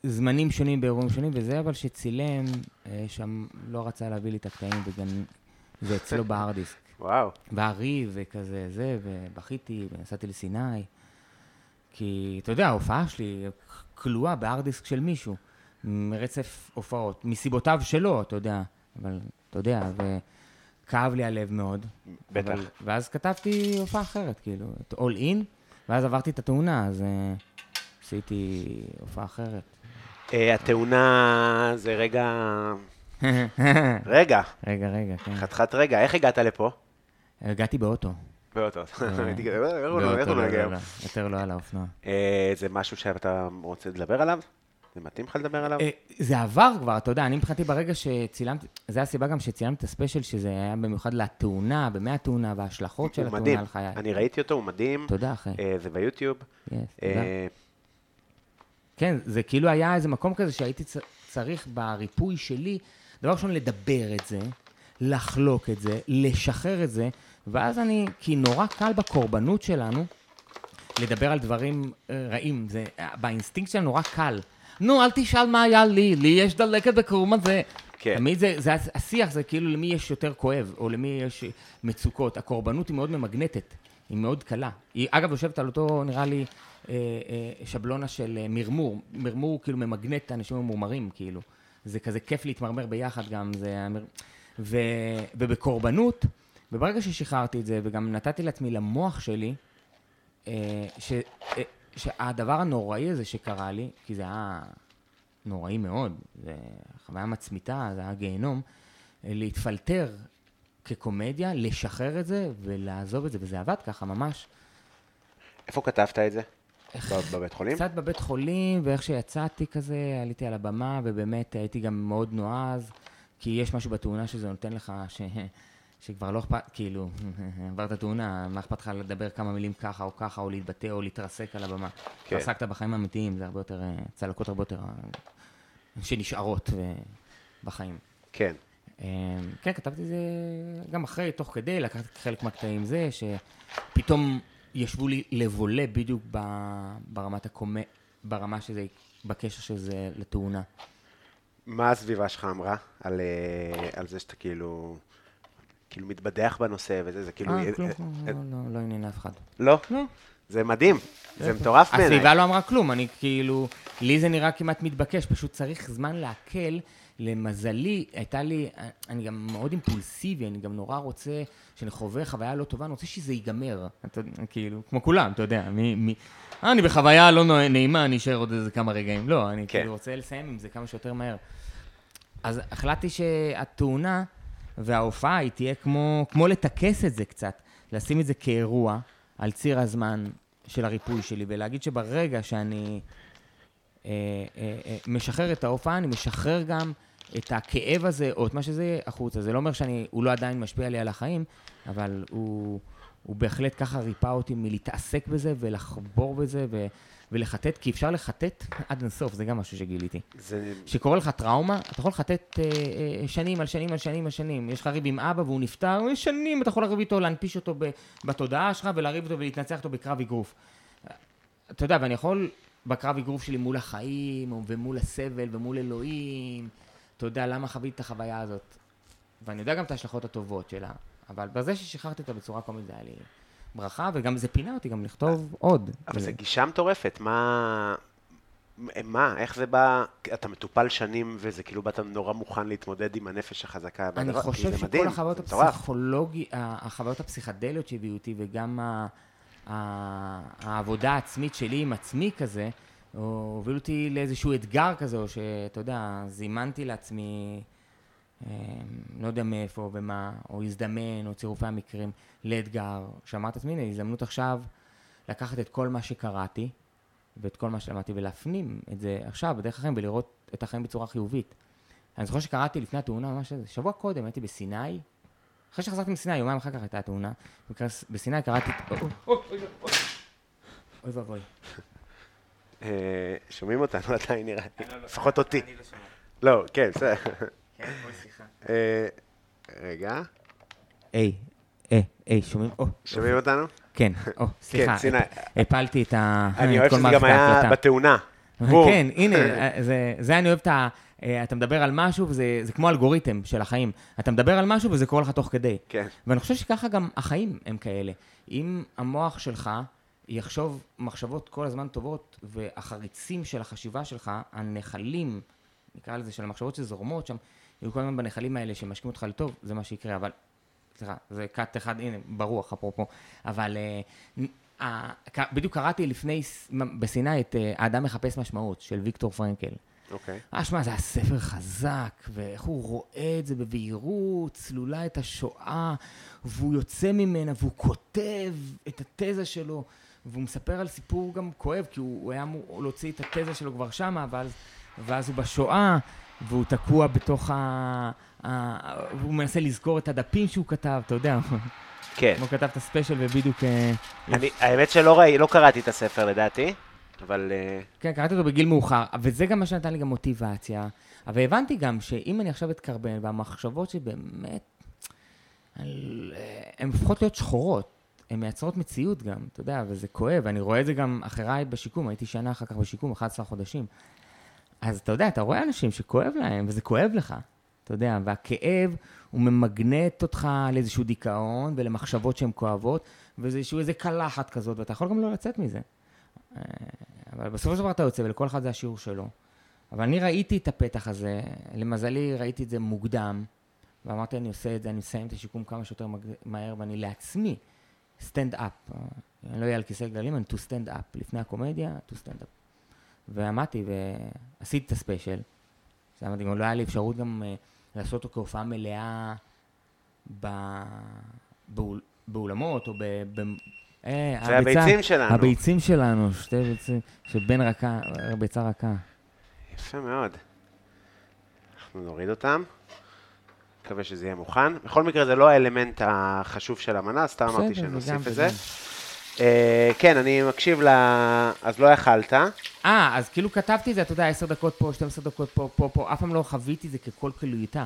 בזמנים שונים, באירועים שונים, וזה אבל שצילם, אה, שם לא רצה להביא לי את הקטעים, וגם זה אצלו בהארד דיסק. וואו, והיה ריב וכזה זה, ובכיתי, ונסעתי לסיני. כי, אתה יודע, ההופעה שלי כלואה בהארד דיסק של מישהו, מרצף הופעות, מסיבותיו שלו, אתה יודע, אבל, אתה יודע, וכאב לי הלב מאוד. בטח. אבל, ואז כתבתי הופעה אחרת, כאילו, את All In, ואז עברתי את התאונה, אז אה, עשיתי הופעה אחרת. אה, התאונה זה רגע... רגע, רגע, רגע, כן. חתיכת רגע, איך הגעת לפה? הגעתי באוטו. הייתי כזה, "אה, איך הוא באוטו, לא לא? לא, יותר לא על האופנוע. זה משהו שאתה רוצה לדבר עליו? זה מתאים לך לדבר עליו? אה, זה עבר כבר, אתה יודע, אני מבחינתי ברגע שצילמתי, זה הסיבה גם שצילמתי את הספיישל, שזה היה במיוחד לתאונה, במי התאונה וההשלכות של התאונה. על חיי. אני ראיתי אותו, הוא מדהים. תודה, אחי. אה, זה ביוטיוב. אה, כן, זה כאילו היה איזה מקום כזה שהייתי צריך בריפוי שלי, דבר ראשון, לדבר את זה, לחלוק את זה, לשחרר את זה, ואז אני, כי נורא קל בקורבנות שלנו לדבר על דברים רעים, זה, באינסטינקט שלנו נורא קל. נו, אל תשאל מה היה לי, לי יש דלקת בקרום הזה. כן. תמיד זה, זה, השיח זה כאילו למי יש יותר כואב, או למי יש מצוקות. הקורבנות היא מאוד ממגנטת, היא מאוד קלה. היא, אגב, יושבת על אותו, נראה לי, אה, אה, שבלונה של אה, מרמור. מרמור כאילו ממגנט את האנשים הממורמרים, כאילו. זה כזה כיף להתמרמר ביחד גם, זה... ו, ובקורבנות, וברגע ששחררתי את זה, וגם נתתי לעצמי למוח שלי, אה, ש, אה, שהדבר הנוראי הזה שקרה לי, כי זה היה נוראי מאוד, זה חוויה מצמיתה, זה היה גיהנום, להתפלטר כקומדיה, לשחרר את זה ולעזוב את זה, וזה עבד ככה ממש. איפה כתבת את זה? ב- בבית חולים? קצת בבית חולים, ואיך שיצאתי כזה, עליתי על הבמה, ובאמת הייתי גם מאוד נועז, כי יש משהו בתאונה שזה נותן לך, ש... שכבר לא אכפת, כאילו, עברת תאונה, מה אכפת לך לדבר כמה מילים ככה או ככה, או להתבטא או להתרסק על הבמה. כן. התרסקת בחיים האמיתיים, זה הרבה יותר, צלקות הרבה יותר שנשארות בחיים. כן. אה, כן, כתבתי זה גם אחרי, תוך כדי, לקחתי חלק מהקטעים זה, שפתאום ישבו לי לבולה בדיוק ברמת הקומ... ברמה שזה, בקשר שזה לתאונה. מה הסביבה שלך אמרה על, אה, על זה שאתה כאילו, כאילו מתבדח בנושא וזה, זה כאילו... אה, אה, כלום, אה, כלום, אה, לא, לא, לא עניין אף אחד. לא? לא. זה מדהים, זה מטורף בעיניי. הסביבה לא אמרה כלום, אני כאילו, לי זה נראה כמעט מתבקש, פשוט צריך זמן לעכל. למזלי, הייתה לי, אני גם מאוד אימפולסיבי, אני גם נורא רוצה, כשאני חווה חוויה לא טובה, אני רוצה שזה ייגמר. אתה, כאילו, כמו כולם, אתה יודע, מי, מי, אני בחוויה לא נעימה, אני אשאר עוד איזה כמה רגעים. לא, אני כן. כאילו רוצה לסיים עם זה כמה שיותר מהר. אז החלטתי שהתאונה וההופעה היא תהיה כמו, כמו לטכס את זה קצת, לשים את זה כאירוע על ציר הזמן של הריפוי שלי, ולהגיד שברגע שאני אה, אה, אה, משחרר את ההופעה, אני משחרר גם את הכאב הזה, או את מה שזה יהיה, החוצה. זה לא אומר שהוא לא עדיין משפיע לי על החיים, אבל הוא, הוא בהחלט ככה ריפא אותי מלהתעסק בזה ולחבור בזה ו, ולחטט, כי אפשר לחטט עד אינסוף, זה גם משהו שגיליתי. זה... כשקורה לך טראומה, אתה יכול לחטט אה, אה, שנים על שנים על שנים על שנים. יש לך ריב עם אבא והוא נפטר, שנים אתה יכול לריב איתו, להנפיש אותו ב, בתודעה שלך ולריב איתו ולהתנצח איתו בקרב אגרוף. אתה יודע, ואני יכול בקרב אגרוף שלי מול החיים, ומול הסבל, ומול אלוהים, אתה יודע למה חוויתי את החוויה הזאת. ואני יודע גם את ההשלכות הטובות שלה, אבל בזה ששחררתי אותה בצורה קומית זה היה לי ברכה, וגם זה פינה אותי גם לכתוב עוד. אבל זה- זו גישה מטורפת, מה... מה, איך זה בא, אתה מטופל שנים וזה כאילו באת נורא מוכן להתמודד עם הנפש החזקה. אני והדבר- חושב שכל מדהים, החוויות זה מטורף. הפסיכולוגי, החוויות הפסיכדליות שהביאו אותי, וגם ה- ה- העבודה העצמית שלי עם עצמי כזה, הובילו אותי לאיזשהו אתגר כזה, או שאתה יודע, זימנתי לעצמי, אה, לא יודע מאיפה ומה, או הזדמן, או צירופי המקרים, לאתגר, שאמרתי לעצמי, הנה, הזדמנות עכשיו לקחת את כל מה שקראתי, ואת כל מה שלמדתי, ולהפנים את זה עכשיו, בדרך החיים, ולראות את החיים בצורה חיובית. אני זוכר שקראתי לפני התאונה, ממש איזה, שבוע קודם, הייתי בסיני, אחרי שחזרתי מסיני, יומיים אחר כך הייתה תאונה. במקרה בסיני קראתי... אוי אוי ואבוי. אה, שומעים אותנו עדיין נראה לי, לפחות אותי. לא, כן, בסדר. כן, אוי, סליחה. אה, רגע, היי, היי, היי, שומעים? שומעים אותנו? כן, או, סליחה. סיני. הפ- הפלתי את ה... אני את אוהב כל שזה גם היה. בתאונה. בום. כן, הנה, זה, זה אני אוהב את ה... אה, אתה מדבר על משהו, וזה זה כמו אלגוריתם של החיים. אתה מדבר על משהו וזה קורה לך תוך כדי. כן. ואני חושב שככה גם החיים הם כאלה. אם המוח שלך יחשוב מחשבות כל הזמן טובות, והחריצים של החשיבה שלך, הנחלים, נקרא לזה, של המחשבות שזורמות שם, יהיו כל הזמן בנחלים האלה שמשקים אותך לטוב, זה מה שיקרה. אבל, סליחה, זה קאט אחד, הנה, ברוח אפרופו. אבל אה, בדיוק קראתי לפני, בסיני את אה, האדם מחפש משמעות, של ויקטור פרנקל. אוקיי. אה, שמע, זה היה ספר חזק, ואיך הוא רואה את זה בבהירות, צלולה את השואה, והוא יוצא ממנה, והוא כותב את התזה שלו, והוא מספר על סיפור גם כואב, כי הוא, הוא היה אמור להוציא את התזה שלו כבר שמה, ואז, ואז הוא בשואה, והוא תקוע בתוך ה... ה... והוא מנסה לזכור את הדפים שהוא כתב, אתה יודע, כן. הוא כתב את הספיישל ובדיוק... אה, אני- האמת שלא ראי- לא קראתי את הספר לדעתי, אבל אה, כן, קראתי אותו בגיל מאוחר, וזה גם מה שנתן לי גם מוטיבציה. אבל הבנתי גם שאם אני עכשיו אתקרבן, והמחשבות שבאמת, על- אה, הן הופכות להיות שחורות, הן מייצרות מציאות גם, אתה יודע, וזה כואב, אני רואה את זה גם אחריי בשיקום, הייתי שנה אחר כך בשיקום, 11 חודשים. אז אתה יודע, אתה רואה אנשים שכואב להם, וזה כואב לך, אתה יודע, והכאב הוא ממגנט אותך לאיזשהו דיכאון ולמחשבות שהן כואבות, וזה איזשהו איזה קלחת כזאת, ואתה יכול גם לא לצאת מזה. אה, אבל בסופו של דבר אתה יוצא, ולכל אחד זה השיעור שלו. אבל אני ראיתי את הפתח הזה, למזלי ראיתי את זה מוקדם, ואמרתי, אני עושה את זה, אני מסיים את השיקום כמה שיותר מהר, ואני לעצמי stand up. אני לא אהיה על כיסא גלגלים, אני to stand up. לפני הקומדיה, to stand up. ועמדתי ועשיתי את הספיישל. זה היה מדהים, לא היה לי אפשרות גם אה, לעשות אותו כהופעה מלאה ב... באול... באולמות או ב... ב... אה, זה הביצה- הביצים שלנו. הביצים שלנו, שתי ביצים, שבן רכה, ביצה רכה. יפה מאוד. אנחנו נוריד אותם. מקווה שזה יהיה מוכן. בכל מקרה, זה לא האלמנט החשוב של המנה, סתם אמרתי שנוסיף את זה. וגם. אה, כן, אני מקשיב ל... אז לא יכלת. אה, אז כאילו כתבתי את זה, אתה יודע, 10 דקות פה, 12 דקות פה, פה, פה, אף פעם לא חוויתי את זה ככל כלליותה,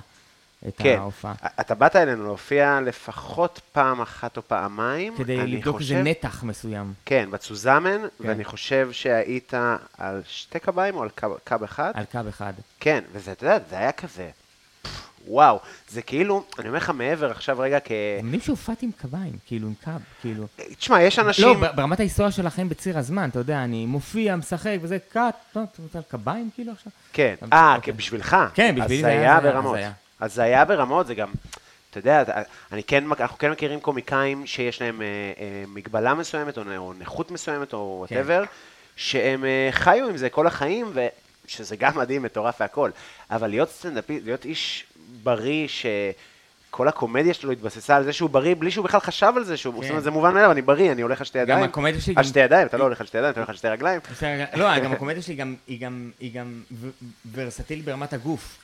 את כן. ההופעה. אתה באת אלינו להופיע לפחות פעם אחת או פעמיים. כדי לבדוק איזה נתח מסוים, כן, בצוזמן, כן. ואני חושב שהיית על שתי קביים או על קב, קב אחד. על קו אחד. כן, וזה, אתה יודע, זה היה כזה, וואו, זה כאילו, אני אומר לך מעבר עכשיו רגע כ... הם יודעים שהופעתי עם קביים, כאילו, עם קו, כאילו. תשמע, יש אנשים... לא, ברמת ההיסטוריה של החיים בציר הזמן, אתה יודע, אני מופיע, משחק, וזה cut, טוב, אתה רוצה על קביים כאילו עכשיו? כן, אה, אוקיי. כן, בשבילך. כן, בשבילי זה היה ברמות. הזיה. אז היה ברמות, זה גם, אתה יודע, אני כן, אנחנו כן מכירים קומיקאים שיש להם אה, אה, מגבלה מסוימת, או או נכות מסוימת, או כן. whatever, שהם אה, חיו עם זה כל החיים, ושזה גם מדהים, מטורף והכל. אבל להיות סטנדאפיסט, להיות איש בריא, שכל הקומדיה שלו התבססה על זה שהוא בריא, בלי שהוא בכלל חשב על זה, שהוא, כן. זאת אומרת, זה מובן מאליו, אני בריא, אני הולך על שתי ידיים. הקומדיה שלי על גם- שתי ידיים, אתה לא הולך על שתי ידיים, אתה הולך על שתי רגליים. לא, גם הקומדיה שלי גם, היא גם, היא גם ו- ורסטילית ברמת הגוף.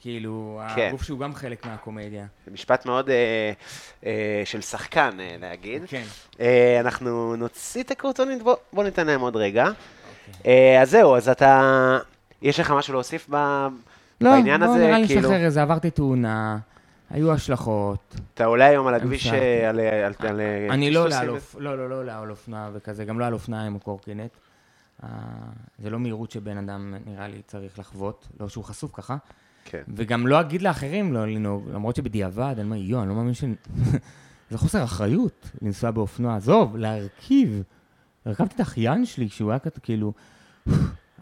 כאילו, כן. הגוף שהוא גם חלק מהקומדיה. זה משפט מאוד אה, אה, של שחקן, אה, להגיד. כן. אה, אנחנו נוציא את הקורטונית, בוא, בוא ניתן להם עוד רגע. אוקיי. אה, אז זהו, אז אתה, יש לך משהו להוסיף ב, לא, בעניין לא, הזה? נראה לי כאילו, לשחרר את זה, עברתי תאונה, היו השלכות. אתה עולה היום על הכביש המשכתי. אה, על, על, על, על אני לא עולה? על. לא, לא, לא עולה על אופנוע וכזה, גם לא על אופניים או קורקינט. אה, זה לא מהירות שבן אדם, נראה לי, צריך לחוות, לא שהוא חשוף ככה. כן. וגם לא אגיד לאחרים לא לנהוג, למרות שבדיעבד, אני אומר, יואו, אני לא מאמין ש... זה חוסר אחריות לנסוע באופנוע. עזוב, להרכיב. הרכבתי את האחיין שלי כשהוא היה כאילו...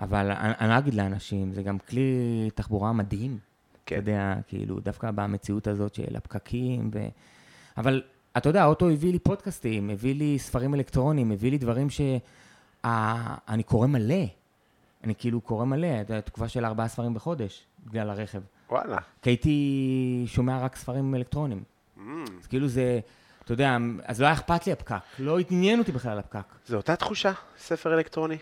אבל אני, לא אגיד לאנשים, זה גם כלי תחבורה מדהים. כן. אתה יודע, כאילו, דווקא במציאות הזאת של הפקקים ו... אבל אתה יודע, האוטו הביא לי פודקאסטים, הביא לי ספרים אלקטרוניים, הביא לי דברים ש... אה, אני קורא מלא. אני כאילו קורא מלא, אתה יודע, תקופה של ארבעה ספרים בחודש, בגלל הרכב. וואלה. כי הייתי שומע רק ספרים אלקטרוניים. Mm, אז כאילו זה, אתה יודע, אז לא היה אכפת לי הפקק, לא עניין אותי בכלל הפקק. זו אותה תחושה, ספר אלקטרוני.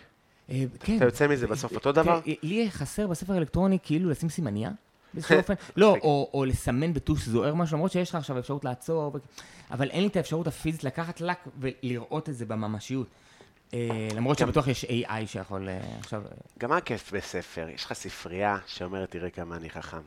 אה, כן. אתה יוצא מזה בסוף אותו דבר? תראה, לי חסר בספר אלקטרוני כאילו לשים סימניה, באיזשהו אופן. לא, או, או לסמן בטוש זוהר משהו, למרות שיש לך עכשיו אפשרות לעצור. אבל אין לי את האפשרות הפיזית לקחת לק ולראות את זה בממשיות. אה, למרות שבטוח יש AI שיכול אה, עכשיו... גם מה כיף בספר? יש לך ספרייה שאומרת, תראה כמה אני חכם.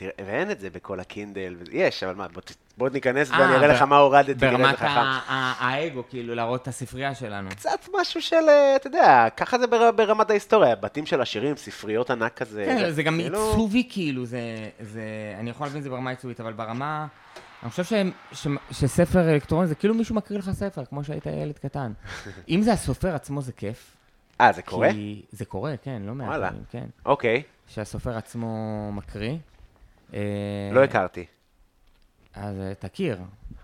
תראה, ואין את זה בכל הקינדל, יש, אבל מה, בוא, בוא ניכנס ואני אראה לך מה הורדתי, ברמת האגו, כאילו, להראות את הספרייה שלנו. קצת משהו של, אה, אתה יודע, ככה זה בר- ברמת ההיסטוריה, בתים של עשירים, ספריות ענק כזה. כן, זה גם כאילו- עיצובי, כאילו, זה, זה... אני יכול להבין את זה ברמה עיצובית, אבל ברמה... אני חושב ש, ש, שספר אלקטרוני זה כאילו מישהו מקריא לך ספר, כמו שהיית ילד קטן. אם זה הסופר עצמו זה כיף. אה, זה קורה? כי... זה קורה, כן, לא מעט וואלה. פעמים, כן. אוקיי, שהסופר עצמו מקריא. אה, לא הכרתי. אז אה, תכיר.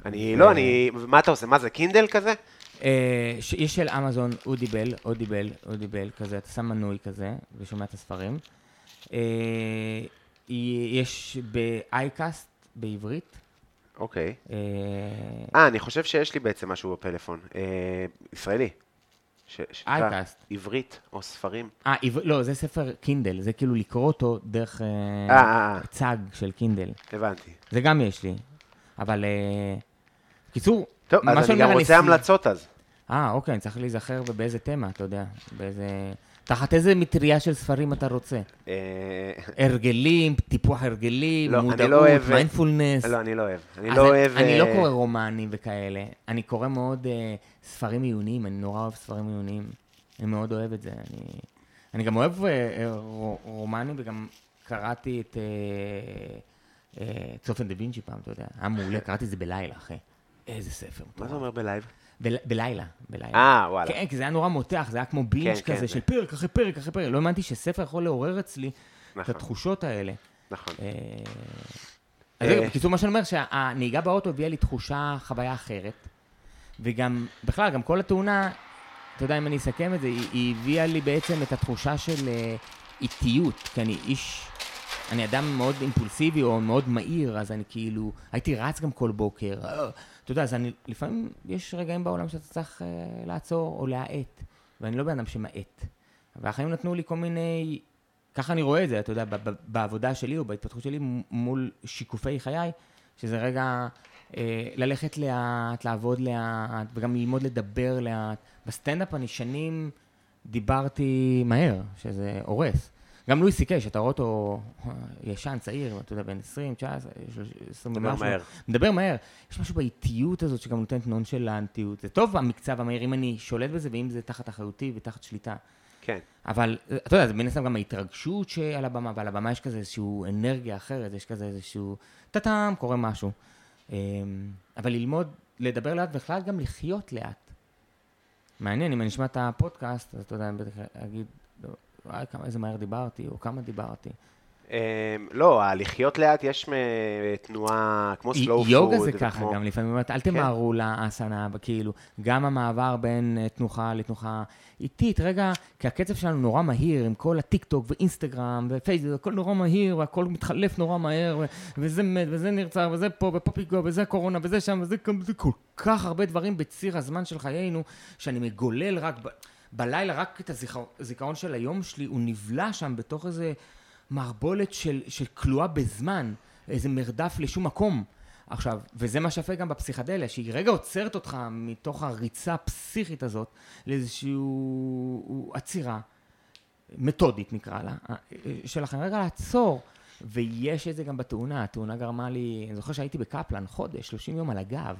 אני, לא, אני, מה אתה עושה? מה זה, קינדל כזה? אה, יש של אמזון אודיבל, אודיבל, אודיבל, כזה, אתה שם מנוי כזה, ושומע את הספרים. אה, יש באייקאסט בעברית. אוקיי. אה, אה, אני חושב שיש לי בעצם משהו בפלאפון. אה, ישראלי. שנקרא. עברית או ספרים. אה, עבר- לא, זה ספר קינדל, זה כאילו לקרוא אותו דרך אה, אה, אה, צג של קינדל. הבנתי. זה גם יש לי. אבל, קיצור, טוב, אז אני גם רוצה המלצות אז. אה, אוקיי, אני צריך להיזכר ובאיזה תמה, אתה יודע, באיזה... תחת איזה מטריה של ספרים אתה רוצה? אה, הרגלים, טיפוח הרגלים, לא, מודעות, לא מיינדפולנס. לא, אני לא אוהב. אני לא אוהב... אני לא אה, קורא רומנים וכאלה. אני קורא מאוד אה, ספרים עיוניים, אני נורא אוהב ספרים עיוניים. אני מאוד אוהב את זה. אני, אני גם אוהב רו- רומנים וגם קראתי את צופן דה וינצ'י פעם, אתה יודע. היה מעולה, קראתי את זה בלילה, אחי. איזה ספר. מה. זה אומר ב live? בל, בלילה, בלילה. אה, וואלה. כן, כי זה היה נורא מותח, זה היה כמו binge כן, כזה כן. של פרק אחרי פרק אחרי פרק. לא האמנתי שספר יכול לעורר אצלי את נכון, התחושות האלה. נכון. אה, אז זהו, בקיצור, מה שאני אומר, שהנהיגה באוטו הביאה לי תחושה, חוויה אחרת. וגם, בכלל, גם כל התאונה, אתה יודע, אם אני אסכם את זה, היא, היא הביאה לי בעצם את התחושה של אה, איטיות, כי אני איש, אני אדם מאוד אימפולסיבי או מאוד מהיר, אז אני כאילו, הייתי רץ גם כל בוקר. אתה יודע, אז אני, לפעמים יש רגעים בעולם שאתה צריך אה, לעצור או להאט, ואני לא בן אדם שמאט. והחיים נתנו לי כל מיני, ככה אני רואה את זה, אתה יודע, ב- ב- בעבודה שלי או בהתפתחות שלי מול שיקופי חיי, שזה רגע אה, ללכת לאט, לעבוד לאט, וגם ללמוד לדבר לאט. בסטנדאפ אני שנים דיברתי מהר, שזה הורס. גם לואי סי קיי, שאתה רואה אותו אה, ישן, צעיר, אתה יודע, בן 20, 19, 20 מדבר ומשהו. מהר. מדבר מהר. יש משהו באיטיות הזאת שגם נותנת נונשלנטיות. זה טוב המקצב המהיר, אם אני שולט בזה ואם זה תחת אחריותי ותחת שליטה. כן. אבל אה, אתה יודע, זה מן הסתם גם ההתרגשות שעל הבמה, ועל הבמה יש כזה איזושהי אנרגיה אחרת, יש כזה איזשהו טאטאם, קורה משהו. אמ, אבל ללמוד, לדבר לאט בכלל גם לחיות לאט. מעניין, אם אני אשמע את הפודקאסט, אז אתה יודע, אני בטח אגיד, וואי, כמה, איזה מהר דיברתי, או כמה דיברתי. אמ, לא, הלחיות לאט יש תנועה כמו slow food. יוגה זה ככה גם לפעמים, אומרת, אל כן. תמהרו לאסנה, כאילו, גם המעבר בין אה, תנוחה לתנוחה איטית, רגע, כי הקצב שלנו נורא מהיר, עם כל הטיק טוק ואינסטגרם ופייסבוק, הכל נורא מהיר, והכל מתחלף נורא מהר, וזה מת, וזה נרצח, וזה פה, ופה פיגוע, וזה קורונה, וזה שם, וזה כל כך הרבה דברים בציר הזמן של חיינו, שאני מגולל רק ב... בלילה, רק את הזיכרון של היום שלי, הוא נבלע שם בתוך איזה מערבולת של, של כלואה בזמן, איזה מרדף לשום מקום. עכשיו, וזה מה שיפה גם בפסיכדליה, שהיא רגע עוצרת אותך מתוך הריצה הפסיכית הזאת לאיזושהי עצירה, מתודית נקרא לה, שלכם רגע לעצור. ויש את זה גם בתאונה, התאונה גרמה לי, אני זוכר שהייתי בקפלן חודש, 30 יום על הגב,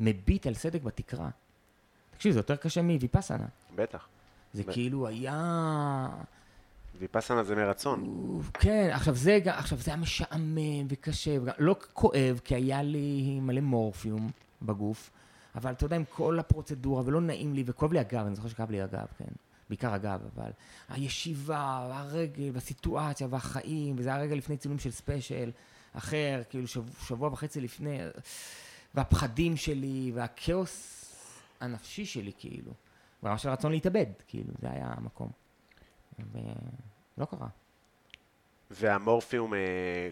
מביט על סדק בתקרה. תקשיב, זה יותר קשה מוויפאסנה. בטח. זה ב- כאילו היה... ויפאסנה זה מרצון. כן, עכשיו זה, עכשיו זה היה משעמם וקשה, לא כואב, כי היה לי מלא מורפיום בגוף, אבל אתה יודע, עם כל הפרוצדורה, ולא נעים לי, וכואב לי הגב, אני זוכר שכאב לי הגב, כן. בעיקר הגב, אבל הישיבה, הרגל, והסיטואציה, והחיים, וזה היה רגע לפני צילום של ספיישל אחר, כאילו שבוע, שבוע וחצי לפני, והפחדים שלי, והכאוס הנפשי שלי, כאילו. ברמה של רצון להתאבד, כאילו, זה היה המקום. ולא קרה. והמורפיום, אה,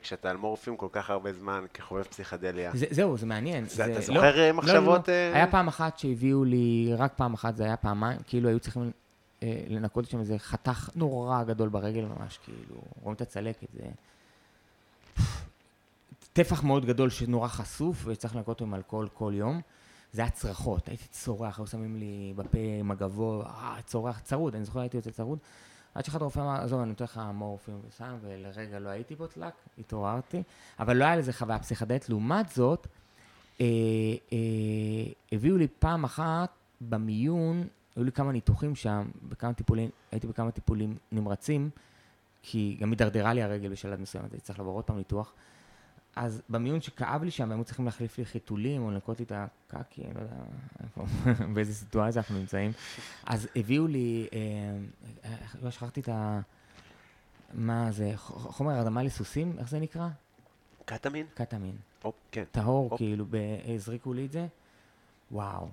כשאתה על מורפיום כל כך הרבה זמן כחובב פסיכדליה, זה, זהו, זה מעניין. זה- אתה לא- זוכר, אה, לא, מחשבות, לא, לא. אה? היה פעם אחת שהביאו לי, רק פעם אחת, זה היה פעמיים, כאילו היו צריכים אה, לנקות שם איזה חתך נורא גדול ברגל ממש, כאילו, רואים את הצלקת, זה... טפח מאוד גדול שנורא חשוף, וצריך לנקות אותו עם אלכוהול כל יום. זה היה צרחות, הייתי צורח, היו שמים לי בפה מגבו, אה, צורח, צרוד, אני זוכר הייתי יוצא צרוד. עד שאחד הרופא אמר, עזוב, אני נותן לך מורפיום וסם, ולרגע לא הייתי בוטלק, התעוררתי, אבל לא היה לזה חוויה פסיכדלית. לעומת זאת, אה, אה, הביאו לי פעם אחת במיון, היו לי כמה ניתוחים שם, בכמה טיפולים, הייתי בכמה טיפולים נמרצים, כי גם הידרדרה לי הרגל בשלב מסוים, הייתי צריך לעבור עוד פעם ניתוח. אז במיון שכאב לי שם, היו צריכים להחליף לי חיתולים או לנקות לי את הקקי, אני לא יודע איפה, באיזה סיטואציה אנחנו נמצאים. אז הביאו לי, אה, לא שכחתי את ה... מה זה, חומר הרדמה לסוסים, איך זה נקרא? קטמין? קטמין. או, כן. טהור, אופ. כאילו, הזריקו לי את זה. וואו,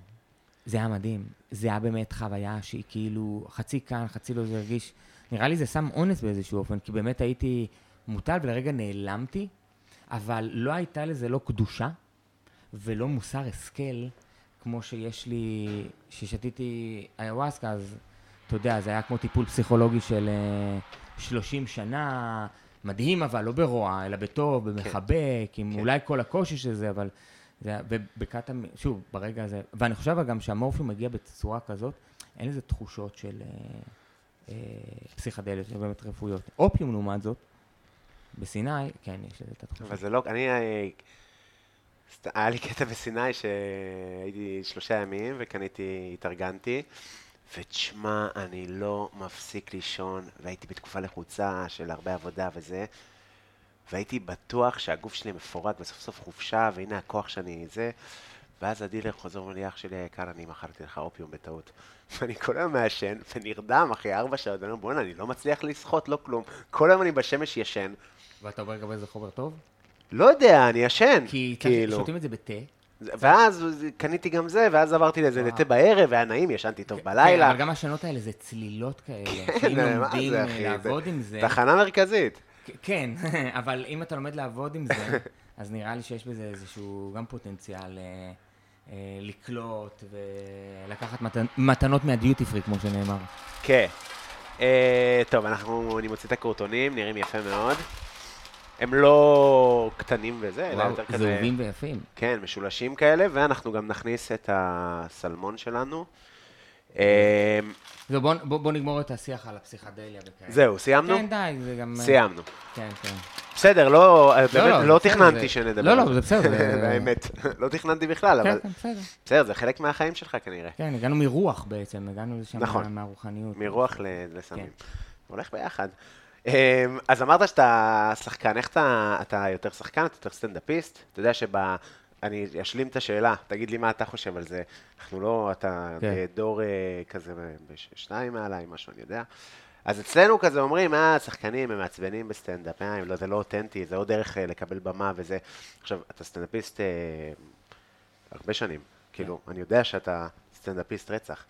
זה היה מדהים. זה היה באמת חוויה שהיא כאילו חצי כאן, חצי לא, זה הרגיש... נראה לי זה שם אונס באיזשהו אופן, כי באמת הייתי מוטל ולרגע נעלמתי, אבל לא הייתה לזה לא קדושה ולא מוסר השכל, כמו שיש לי, ששתיתי איוואסקה, אז אתה יודע, זה היה כמו טיפול פסיכולוגי של אה, 30 שנה, מדהים אבל, לא ברוע, אלא בטוב, במחבק, עם כן. אולי כל הקושי של זה, אבל... זה, ובקטע, שוב, ברגע הזה, ואני חושב גם שהמורפיום מגיע בצורה כזאת, אין לזה תחושות של אה, אה, פסיכדליות, באמת רפואיות. אופיום לעומת זאת, בסיני, כן, יש את התחושה. אבל זה לא, אני, אה, היה לי קטע בסיני שהייתי שלושה ימים וקניתי, התארגנתי, ותשמע, אני לא מפסיק לישון, והייתי בתקופה לחוצה של הרבה עבודה וזה, והייתי בטוח שהגוף שלי מפורק וסוף סוף חופשה, והנה הכוח שאני זה, ואז הדילר חוזר ואומר לי, אח שלי היקר, אני מכרתי לך אופיום בטעות. ואני כל היום מעשן, ונרדם אחרי ארבע שעות, אני אומר, בוא'נה, אני לא מצליח לשחות, לא כלום. כל היום אני בשמש ישן. ואתה אומר לגבי זה חומר טוב? לא יודע, אני ישן, כי כאילו. שותים את זה בתה. ואז קניתי גם זה, ואז עברתי לזה. לתה בערב, והיה נעים, ישנתי טוב כן, בלילה. אבל גם השנות האלה זה צלילות כאלה. כן, מה זה, אה, אחי? לעבוד עם זה... תחנה מרכזית. כן, אבל אם אתה לומד לעבוד עם זה, אז נראה לי שיש בזה איזשהו גם פוטנציאל אה, אה, לקלוט ולקחת מתנ- מתנות מהדיוטי פרי, כמו שנאמר. כן. אה, טוב, אנחנו, אני מוציא את הקורטונים, נראים יפה מאוד. הם לא קטנים וזה, אלא יותר כזה... זהובים ויפים. כן, משולשים כאלה, ואנחנו גם נכניס את הסלמון שלנו. אה, זהו, בוא, בוא, בוא נגמור את השיח על הפסיכדליה וכאלה. זהו, סיימנו? כן, די, זה גם... אה, סיימנו. כן, כן. בסדר, לא, באמת, לא, לא בסדר, תכננתי זה- שנדבר. לא, לא, זה בסדר, האמת, לא תכננתי בכלל, כן, אבל כן, בסדר. בסדר, זה חלק מהחיים שלך כנראה. כן, הגענו מרוח בעצם, הגענו לשם נכון. מה- מהרוחניות. מרוח לסמים. כן. הולך ביחד. אמ, אז אמרת שאתה שחקן, איך אתה, אתה יותר שחקן, אתה יותר סטנדאפיסט? אתה יודע שב... אני אשלים את השאלה, תגיד לי מה אתה חושב על זה. אנחנו לא, אתה כן. דור אה, כזה בשניים מעליי, משהו, אני יודע. אז אצלנו כזה אומרים, אה, שחקנים הם מעצבנים בסטנדאפ, אה, לא, זה לא אותנטי, זה עוד דרך אה, לקבל במה וזה. עכשיו, אתה סטנדאפיסט אה, הרבה שנים, כאילו, אני יודע שאתה סטנדאפיסט רצח.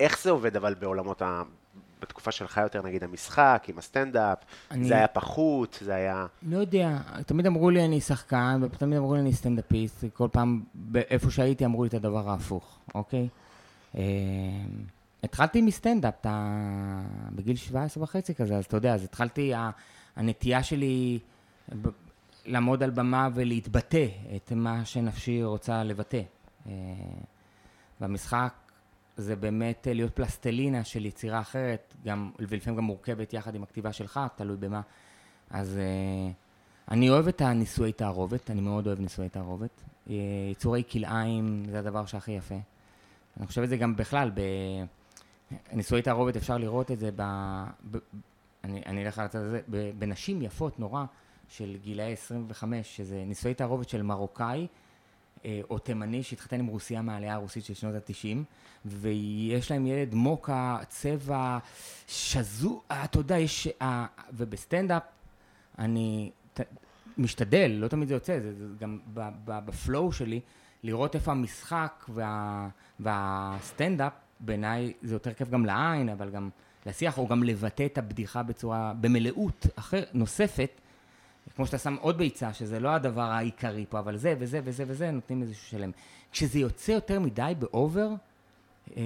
איך זה עובד אבל בעולמות ה... בתקופה שלך יותר, נגיד, המשחק, עם הסטנדאפ, אני- זה היה פחות, זה היה... לא יודע, תמיד אמרו לי אני שחקן, ותמיד אמרו לי אני סטנדאפיסט, כל פעם, איפה שהייתי אמרו לי את הדבר ההפוך, אוקיי? אה, התחלתי מסטנדאפ, אתה בגיל 17 וחצי כזה, אז אתה יודע, אז התחלתי, הנטייה שלי ב- לעמוד על במה ולהתבטא את מה שנפשי רוצה לבטא. אה, והמשחק זה באמת אה, להיות פלסטלינה של יצירה אחרת, גם, ולפעמים גם מורכבת יחד עם הכתיבה שלך, תלוי במה. אז uh, אני אוהב את הנישואי תערובת, אני מאוד אוהב נישואי תערובת. Uh, יצורי כלאיים זה הדבר שהכי יפה. אני חושב את זה גם בכלל, בנישואי תערובת אפשר לראות את זה ב... ב... אני, אני אלך על הצד הזה, בנשים יפות נורא של גילאי 25, שזה נישואי תערובת של מרוקאי אה, או תימני שהתחתן עם רוסייה מהעלייה הרוסית של שנות ה-90, ויש להם ילד מוקה, צבע, שזו, אה, אתה יודע, יש... אה, ובסטנדאפ אני משתדל, לא תמיד זה יוצא, זה, זה גם בפלואו שלי, לראות איפה המשחק וה, והסטנדאפ, בעיניי זה יותר כיף גם לעין, אבל גם לשיח, או גם לבטא את הבדיחה בצורה, במילות אחר, נוספת, כמו שאתה שם עוד ביצה, שזה לא הדבר העיקרי פה, אבל זה וזה וזה וזה, נותנים איזשהו שלם. כשזה יוצא יותר מדי ב over, אה,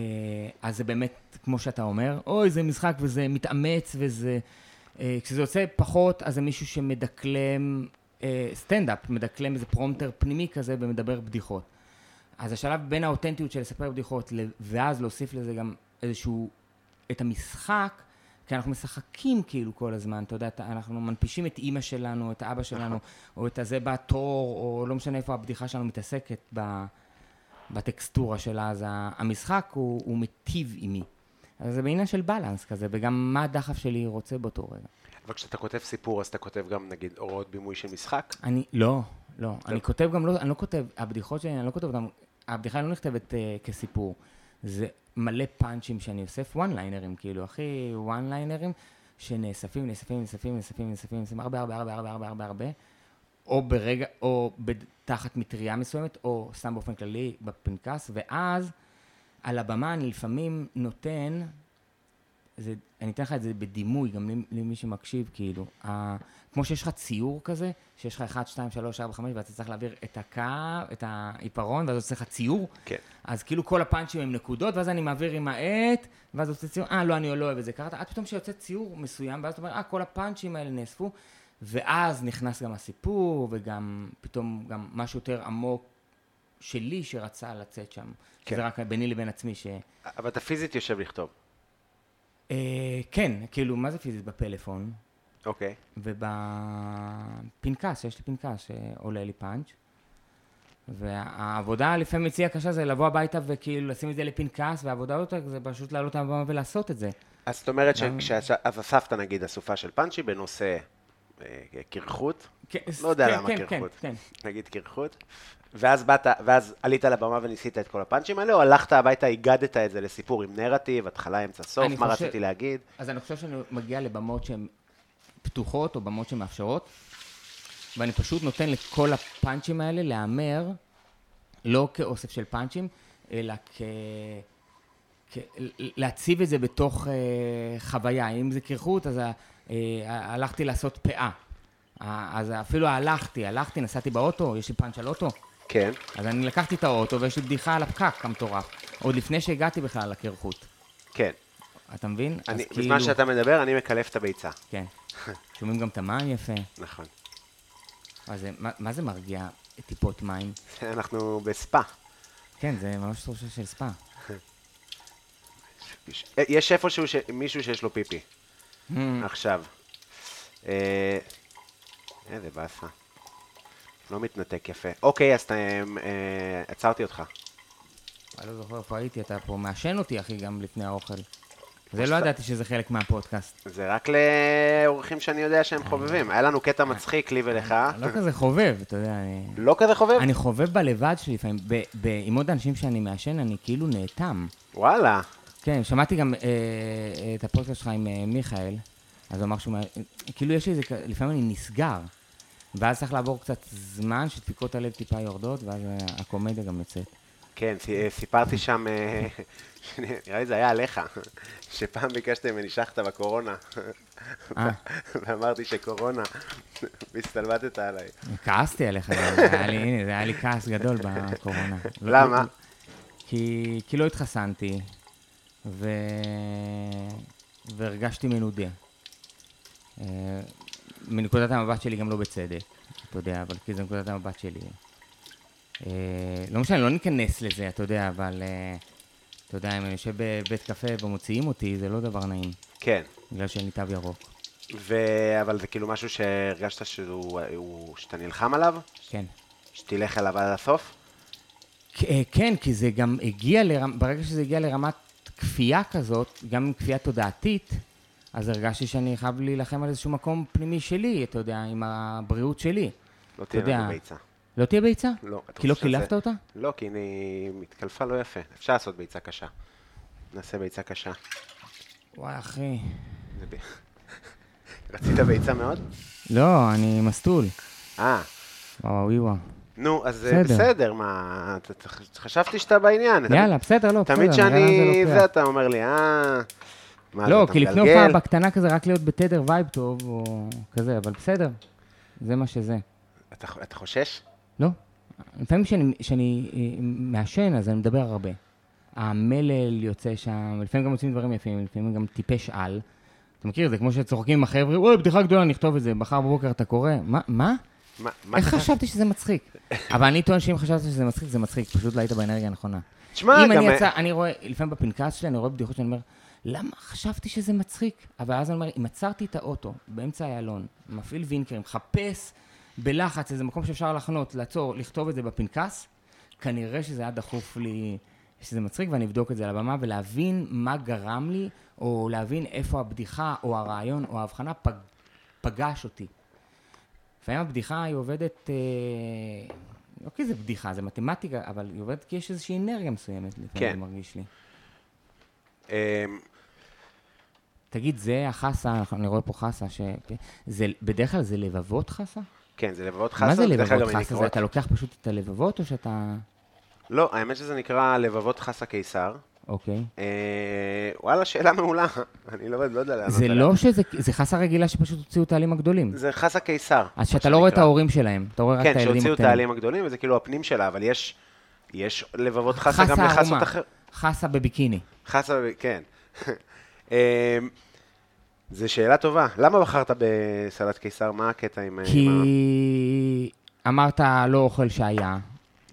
אז זה באמת, כמו שאתה אומר, אוי, זה משחק וזה מתאמץ וזה... אה, כשזה יוצא פחות, אז זה מישהו שמדקלם אה, סטנדאפ, מדקלם איזה פרומפטר פנימי כזה ומדבר בדיחות. אז השלב בין האותנטיות של לספר בדיחות, ואז להוסיף לזה גם איזשהו, את המשחק, כי אנחנו משחקים כאילו כל הזמן, אתה יודע, אנחנו מנפישים את אימא שלנו, את האבא שלנו, או את הזה בתור, או לא משנה איפה הבדיחה שלנו מתעסקת ב, בטקסטורה שלה, אז המשחק הוא, הוא מיטיב עימי. אז זה בעניין של בלנס כזה, וגם מה הדחף שלי רוצה באותו רגע. אבל כשאתה כותב סיפור, אז אתה כותב גם, נגיד, הוראות בימוי של משחק? אני, לא, לא. אני כותב גם לא, אני לא כותב, הבדיחות שלי, אני לא כותב אותן, הבדיחה לא נכתבת uh, כסיפור. זה מלא פאנצ'ים שאני אוסף, וואן ליינרים, כאילו, הכי וואן ליינרים, שנאספים, נאספים, נאספים, נאספים, נאספים, נאספים, הרבה, הרבה, הרבה, הרבה, הרבה, הרבה, או ברגע, או תחת מטריה מסוימת, או סתם באופן כללי בפנקס, ואז על הבמה אני לפעמים נותן, זה, אני אתן לך את זה בדימוי, גם למ- למי שמקשיב, כאילו, כמו שיש לך ציור כזה, שיש לך 1, 2, 3, 4, 5, ואתה צריך להעביר את הקו, את העיפרון, ואז עושה לך ציור, כן. אז כאילו כל הפאנצ'ים הם נקודות, ואז אני מעביר עם העט, ואז עושה ציור, אה, לא, אני לא אוהב את זה. קראת, עד פתאום שיוצא ציור מסוים, ואז אתה אומר, אה, כל הפאנצ'ים האלה נאספו, ואז נכנס גם הסיפור, וגם פתאום גם משהו יותר עמוק שלי שרצה לצאת שם. כן. זה רק ביני לבין עצמי, ש... אבל אתה פיזית יושב לכתוב. אה, כן, כאילו, מה זה פיזית? בפלאפון, אוקיי. ובפנקס, יש לי פנקס שעולה לי פאנץ'. והעבודה לפעמים אצלי הקשה זה לבוא הביתה וכאילו לשים את זה לפנקס, והעבודה יותר זה פשוט לעלות על הבמה ולעשות את זה. אז זאת אומרת גם- שכשאז אספת, נגיד, אסופה של פאנצ'י בנושא אה, קרחות, כן, לא יודע כן, למה קרחות. כן, כן. נגיד קרחות, ואז באת, ואז עלית לבמה וניסית את כל הפאנצ'ים האלה, או הלכת הביתה, הגדת את זה לסיפור עם נרטיב, התחלה, אמצע, סוף, מה חושב- רציתי להגיד? אז אני חושב שאני מגיע לבמות שהן פתוחות, או במות שמאפשרות, ואני פשוט נותן לכל הפאנצ'ים האלה להיאמר, לא כאוסף של פאנצ'ים, אלא כ... כ... להציב את זה בתוך אה, חוויה. אם זה קרחות, אז ה- אה, הלכתי לעשות פאה. אה, אז אפילו הלכתי, הלכתי, נסעתי באוטו, יש לי פאנץ' על אוטו, כן, אז אני לקחתי את האוטו ויש לי בדיחה על הפקק המטורף, עוד לפני שהגעתי בכלל לקרחות. כן. אתה מבין? אני, בזמן כאילו- שאתה מדבר, אני מקלף את הביצה. כן. שומעים גם את המים יפה. נכון. מה זה, מה, מה זה מרגיע טיפות מים? אנחנו בספה. כן, זה ממש תחושה של ספא. יש איפשהו ש... מישהו שיש לו פיפי. Mm. עכשיו. אה, איזה באסה. לא מתנתק יפה. אוקיי, אז אתה... אה, עצרתי אותך. אני לא זוכר איפה הייתי, אתה פה מעשן אותי, אחי, גם לפני האוכל. זה לא ידעתי שזה חלק מהפודקאסט. זה רק לאורחים שאני יודע שהם חובבים. היה לנו קטע מצחיק, לי ולך. אני לא כזה חובב, אתה יודע. לא כזה חובב? אני חובב בלבד שלי לפעמים. עם עוד אנשים שאני מעשן, אני כאילו נאטם. וואלה. כן, שמעתי גם אה, אה, את הפודקאסט שלך עם אה, מיכאל, אז הוא אמר שהוא... כאילו יש לי איזה... לפעמים אני נסגר. ואז צריך לעבור קצת זמן שדפיקות הלב טיפה יורדות, ואז אה, הקומדיה גם יוצאת. כן, אה, סיפרתי שם, אה, נראה לי זה היה עליך, שפעם ביקשת ממני שחטה בקורונה. אה. ואמרתי שקורונה, והסתלבטת עליי. כעסתי עליך, זה היה לי, כעס גדול בקורונה. למה? כי, כי לא התחסנתי, ו... והרגשתי מנודה. מנקודת המבט שלי גם לא בצדק, אתה יודע, אבל כי זה נקודת המבט שלי. אה, לא משנה, לא ניכנס לזה, אתה יודע, אבל אה, אתה יודע, אם אני יושב בבית קפה ומוציאים אותי, זה לא דבר נעים, כן, בגלל שאין לי תו ירוק. ו... אבל זה כאילו משהו שהרגשת שהוא, הוא- שאתה נלחם עליו? כן. שתלך אליו עד הסוף? אה, כן, כי זה גם הגיע, לרמ... ברגע שזה הגיע לרמת כפייה כזאת, גם כפייה תודעתית, אז הרגשתי שאני חייב להילחם על איזשהו מקום פנימי שלי, אתה יודע, עם הבריאות שלי. לא תהיה. לנו ביצה. לא תהיה ביצה? לא. כי לא קילפת אותה? לא, כי היא מתקלפה לא יפה. אפשר לעשות ביצה קשה. נעשה ביצה קשה. וואי, אחי. רצית ביצה מאוד? לא, אני מסטול. אה, וואו, וואו, וואו. נו, אז בסדר. בסדר, בסדר מה, חשבתי שאתה בעניין. יאללה, בסדר, לא, בסדר. תמיד שאני, לוקח. זה אתה אומר לי, אה, מה, לא, כי לפני? הופעה בקטנה כזה, רק להיות בתדר vibe טוב, או כזה, אבל בסדר. זה מה שזה. אתה, אתה חושש? לא. לפעמים כשאני, אה, מעשן, אז אני מדבר הרבה. המלל יוצא שם, לפעמים גם יוצאים דברים יפים, לפעמים גם טיפש-על. אתה מכיר, זה כמו שצוחקים עם החבר'ה, וואי, בדיחה גדולה, נכתוב את זה, מחר בבוקר אתה קורא. מה? מה? מה איך חשבת? חשבתי שזה מצחיק? אבל אני טוען שאם חשבת שזה מצחיק, זה מצחיק, פשוט לא היית באנרגיה הנכונה. תשמע, אם גם... אני יצא, אני רואה, לפעמים בפנקס שלי, אני רואה בדיחות שאני אומר, למה חשבתי שזה מצחיק? אבל אז אני אומר, אם עצרתי את האוטו באמצע איילון, מפעיל וינקרים, מחפש בלחץ איזה מקום שאפשר לחנות, לעצור, לכתוב את זה בפנקס, כנראה שזה היה דחוף לי, שזה מצחיק, ואני אבדוק את זה על הבמה, ולהבין מה גרם לי, או להבין איפה הבדיחה, או הרעיון, או ההבחנה פג, פגש אותי. לפעמים הבדיחה היא עובדת, אה, לא כי זה בדיחה, זה מתמטיקה, אבל היא עובדת כי יש איזושהי אנרגיה מסוימת, לפעמים כן. מרגיש לי. אמ, תגיד, זה החסה, אני רואה פה חסה, ש... זה, בדרך כלל זה לבבות חסה? כן, זה לבבות חסה. מה זה לבבות חסה? זה אתה לוקח פשוט את הלבבות, או שאתה... לא, האמת שזה נקרא לבבות חסה קיסר. אוקיי. אה, וואלה, שאלה מעולה. אני לא לא יודע לענות זה עליה. לא שזה, זה חסה רגילה שפשוט הוציאו את העלים הגדולים. זה חסה קיסר. אז שאתה לא רואה את. ההורים שלהם, אתה רואה רק את כן, הילדים שהוציאו את הקטנים. העלים הגדולים, וזה כאילו הפנים שלה, אבל יש, יש לבבות חסה גם לחסות ערומה. אחר... חסה בביקיני. חסה, כן. זו שאלה טובה. למה בחרת בסלט קיסר? מה הקטע עם... עם ה- כי אמרת לא אוכל שהיה,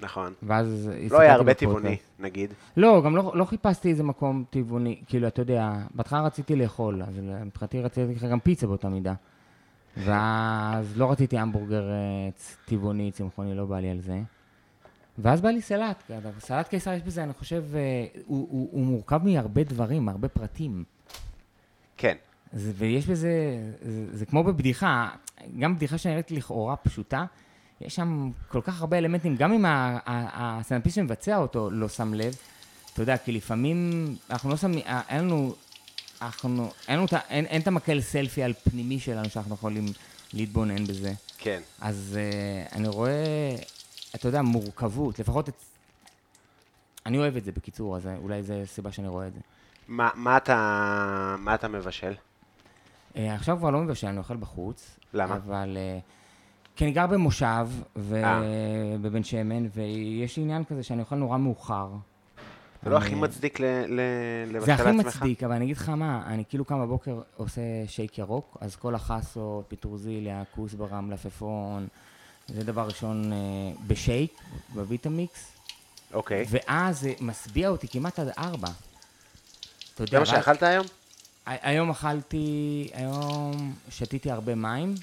נכון. ואז... לא היה הרבה. טבעוני, נגיד. לא, גם לא, לא חיפשתי איזה מקום טבעוני, כאילו, אתה יודע, בהתחלה רציתי לאכול, אז מבחינתי רציתי לך גם פיצה באותה מידה. ואז לא רציתי המבורגר אה, טבעוני, צמחוני, לא בא לי על זה. ואז בא לי סלט, סלט קיסר יש בזה, אני חושב, אה, הוא, הוא, הוא מורכב מהרבה דברים, מהרבה פרטים. כן. זה, ויש בזה, זה, זה כמו בבדיחה, גם בדיחה שנראית לכאורה פשוטה, יש שם כל כך הרבה אלמנטים, גם אם ה- ה- הסטנדאפיסט שמבצע אותו לא שם לב, אתה יודע, כי לפעמים אנחנו לא שמים, אה, אין לנו, אנחנו, אין, לנו, את ה- אין, אין את המקל סלפי על פנימי שלנו שאנחנו יכולים להתבונן בזה. כן. אז uh, אני רואה, אתה יודע, מורכבות, לפחות את... אני אוהב את זה בקיצור, אז אולי זו הסיבה שאני רואה את זה. מה, מה, אתה, מה אתה מבשל? Uh, עכשיו כבר לא מבשל, אני אוכל בחוץ. למה? אבל... Uh, כי אני גר במושב, אה. ובבן שמן, ויש לי עניין כזה שאני אוכל נורא מאוחר. זה לא הכי מצדיק לבשל זה הכי לעצמך? מצדיק, אבל אני אגיד לך מה, אני כאילו קם בבוקר עושה שייק ירוק, אז כל החסות, פטרוזיליה, כוסברה, מלפפון, זה דבר ראשון אה, בשייק, בוויטמיקס, אוקיי. ואז זה משביע אותי כמעט עד ארבע. אתה יודע, זה מה שאכלת היום? היום אכלתי, היום שתיתי הרבה מים.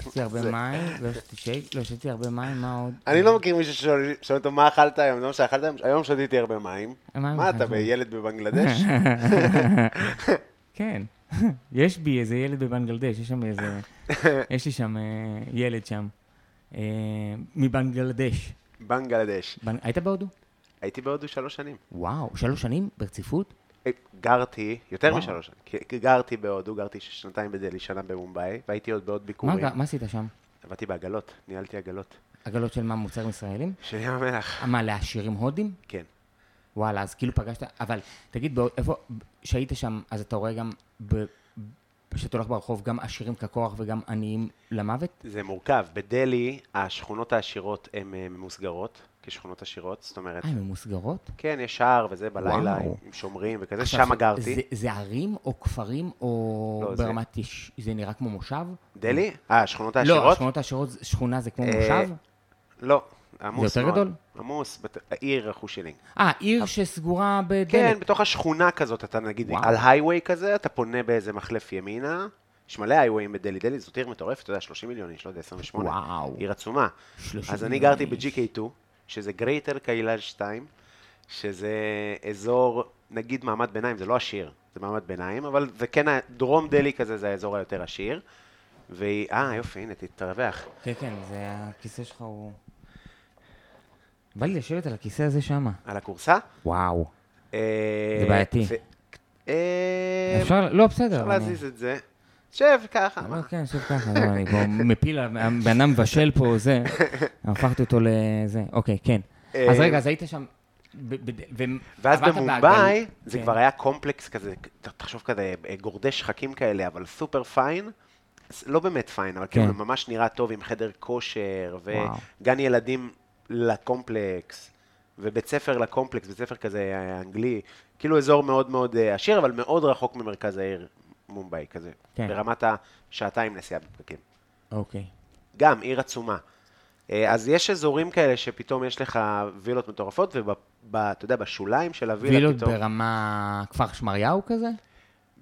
שתיתי הרבה מים, לא שתיתי שייק, לא שתיתי הרבה מים, מה עוד? אני לא מכיר מישהו ששואל שואל אותו מה אכלת היום, זה מה שאכלת היום? היום שתיתי הרבה מים. מה אתה. בילד בבנגלדש? כן, יש בי איזה ילד בבנגלדש, יש שם איזה, יש לי שם אה, ילד שם, אה, מבנגלדש. בנגלדש. בנ- היית בהודו? הייתי בהודו שלוש שנים. וואו, שלוש שנים ברציפות? גרתי, יותר וואו. משלוש שנים, גרתי בהודו, גרתי שנתיים בדלי, שנה במומבאי, והייתי עוד בעוד מה ביקורים. ג- מה עשית שם? עבדתי בעגלות, ניהלתי עגלות. עגלות של מה, מוצרים ישראלים? של ים המלח. אה, מה, לעשירים הודים? כן. וואלה, אז כאילו פגשת, אבל תגיד, בא- איפה, שהיית שם, אז אתה רואה גם, כשאתה הולך ברחוב, גם עשירים ככוח וגם עניים למוות? זה מורכב. בדלי, השכונות העשירות הן אה, ממוסגרות, כשכונות עשירות, זאת אומרת, אה, הן ממוסגרות? כן, יש שער וזה בלילה, וואו. עם שומרים וכזה, שם גרתי. זה, זה ערים או כפרים או לא, זה- ברמת, יש, זה נראה כמו מושב? דלי? אה, השכונות לא, העשירות? השכונות העשירות, שכונה זה כמו אה, מושב? לא, עמוס יותר מאוד. גדול? עמוס, בת- העיר אחושלינג. אה, עיר שסגורה בדלת. כן, בתוך השכונה כזאת, אתה נגיד, וואו. על הייווי כזה, אתה פונה באיזה מחלף ימינה, יש מלא הייוויים בדלהי. דלהי זאת עיר מטורפת, אתה יודע, 30 מיליון איש, לא יודע, 28. וואו. עיר עצומה. 30 אז אני מיליון גרתי איש. ב-GK2, שזה Greater Kailash 2, שזה אזור, נגיד מעמד ביניים, זה לא עשיר, זה מעמד ביניים, אבל זה כן, דרום דלהי כזה זה האזור היותר עשיר. והיא, אה, יופי, הנה, תתרווח. כן, כן, זה הכיסא שלך הוא... בא לי לשבת על הכיסא הזה שמה. על הכורסה. וואו. אה, זה בעייתי. אה, אפשר, לא, בסדר. אפשר להזיז את זה. שב ככה. לא? כן, שב ככה, לא, אני פה מפיל, הבן אדם מבשל פה, זה, הפכתי אותו לזה, אוקיי, כן. אז אה, רגע, אז היית שם, ואז במומבאי, זה כן. כבר היה קומפלקס כזה, תחשוב כזה, אה, גורדי שחקים כאלה, אבל סופר פיין. לא באמת פיין, אבל כאילו כן. ממש נראה טוב עם חדר כושר. וגן ילדים לקומפלקס, ובית ספר לקומפלקס, בית ספר כזה אה, אנגלי, כאילו אזור מאוד מאוד עשיר, אבל מאוד רחוק ממרכז העיר מומבאי, כזה, כן. ברמת השעתיים נסיעה בפקקים. אוקיי. גם עיר עצומה. אה, אז יש אזורים כאלה שפתאום יש לך וילות מטורפות, ואתה יודע, בשוליים של הווילה וילות פתאום... ברמה כפר שמריהו כזה?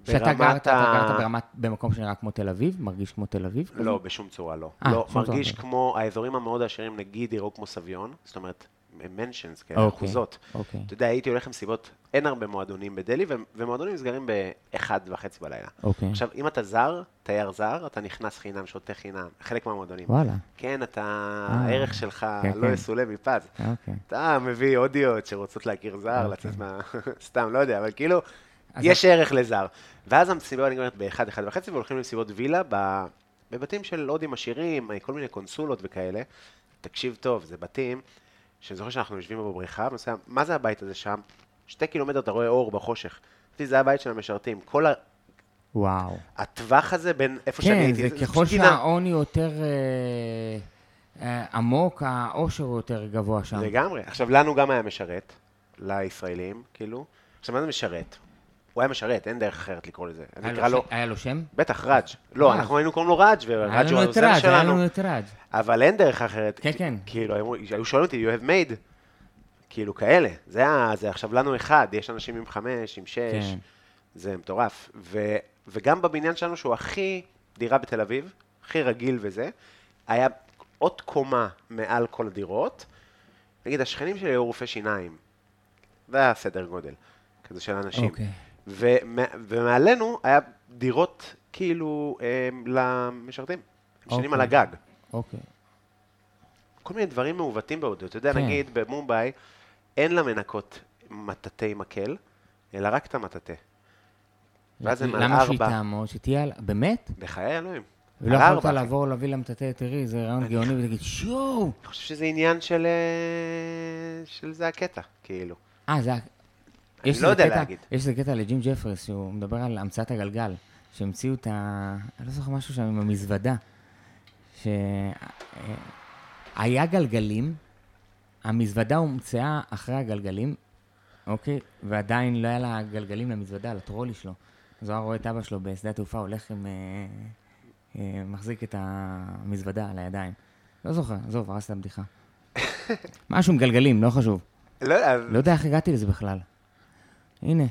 שאתה גרת, אתה ה- גרת ברמת, במקום שנראה כמו תל אביב? מרגיש כמו תל אביב? כזה? לא, בשום צורה לא. אה, לא, בשום צורה מרגיש לא. כמו האזורים המאוד עשירים, נגיד יראו כמו סביון, זאת אומרת, מנשנס כאלה, אוקיי, אחוזות. אוקיי. אתה יודע, הייתי הולך למסיבות, אין הרבה מועדונים בדלהי, ומועדונים נסגרים באחד וחצי בלילה. אוקיי. עכשיו, אם אתה זר, תייר זר, אתה נכנס חינם, שותה חינם, חלק מהמועדונים. וואלה. כן, אתה, אה, הערך שלך כן, לא כן. יסולא מפז. אוקיי. אתה מביא הודיות שרוצות להכיר זר, אוקיי. לצאת מה... סתם, לא יודע, אבל כאילו, יש ערך לזר. ואז המסיבה נגמרת באחד, אחד וחצי, והולכים למסיבות וילה ב- בבתים של הודים עשירים, כל מיני קונסולות וכאלה. תקשיב טוב, זה בתים, שאני זוכר שאנחנו יושבים בבריכה, ונוסע, מה זה הבית הזה שם? שתי קילומטר אתה רואה אור בחושך. אמרתי, זה הבית של המשרתים. כל ה- וואו. הטווח הזה בין איפה שאני כן, הייתי, זה זה ככל פשוט גינה. שהעוני יותר אה, אה, עמוק, העושר הוא יותר גבוה שם. לגמרי. עכשיו, לנו גם היה משרת, לישראלים, כאילו. עכשיו, מה זה משרת? הוא היה משרת, אין דרך אחרת לקרוא לזה. אני אקרא לו היה לו שם? בטח, ראג'. לא. אנחנו היינו קוראים לו ראג', וראג' הוא העוזר ראג', היה שלנו. לנו את ראג'. אבל אין דרך אחרת. כן, כן. כאילו, היו- שואלים אותי, you have made? כאילו, כאלה. זה ה- זה עכשיו לנו אחד, יש אנשים עם חמש, עם שש. כן. זה מטורף. וגם בבניין שלנו, שהוא הכי דירה בתל אביב, הכי רגיל וזה, היה עוד קומה מעל כל הדירות. נגיד, השכנים שלי היו רופאי שיניים. זה היה סדר גודל, כזה של אנשים. אוקיי. ומעלינו היה דירות כאילו אה, למשרתים. הם ישנים על אוקיי. הגג. אוקיי. כל מיני דברים מעוותים בהודו. אתה יודע, כן. נגיד במומבאי, אין לה מנקות מטאטי מקל, אלא רק את המטאטה. ואז הם על למה שהיא ארבע. תעמוד? שתהיה על... באמת? בחיי אלוהים. ולא יכולת ארבע. לעבור להביא למטאטא, תראי, זה רעיון גאוני, ותגיד, שואו! אני חושב שזה עניין של... אה, של זה הקטע, כאילו. אה, זה... יש לא יודע קטע- להגיד. יש איזה קטע לג'ים ג'פרס, שהוא מדבר על המצאת הגלגל, שהמציאו את ה... אני לא זוכר משהו שם עם המזוודה. שהיה גלגלים, המזוודה הומצאה אחרי הגלגלים, אוקיי? ועדיין לא היה לה גלגלים למזוודה, לטרולי שלו. אז הוא היה רואה את אבא שלו בשדה התעופה הולך עם... אה, אה, מחזיק את המזוודה על הידיים. לא זוכר, עזוב, הרסת את הבדיחה. משהו עם גלגלים, לא חשוב. לא לא יודע איך הגעתי לזה בכלל. הנה,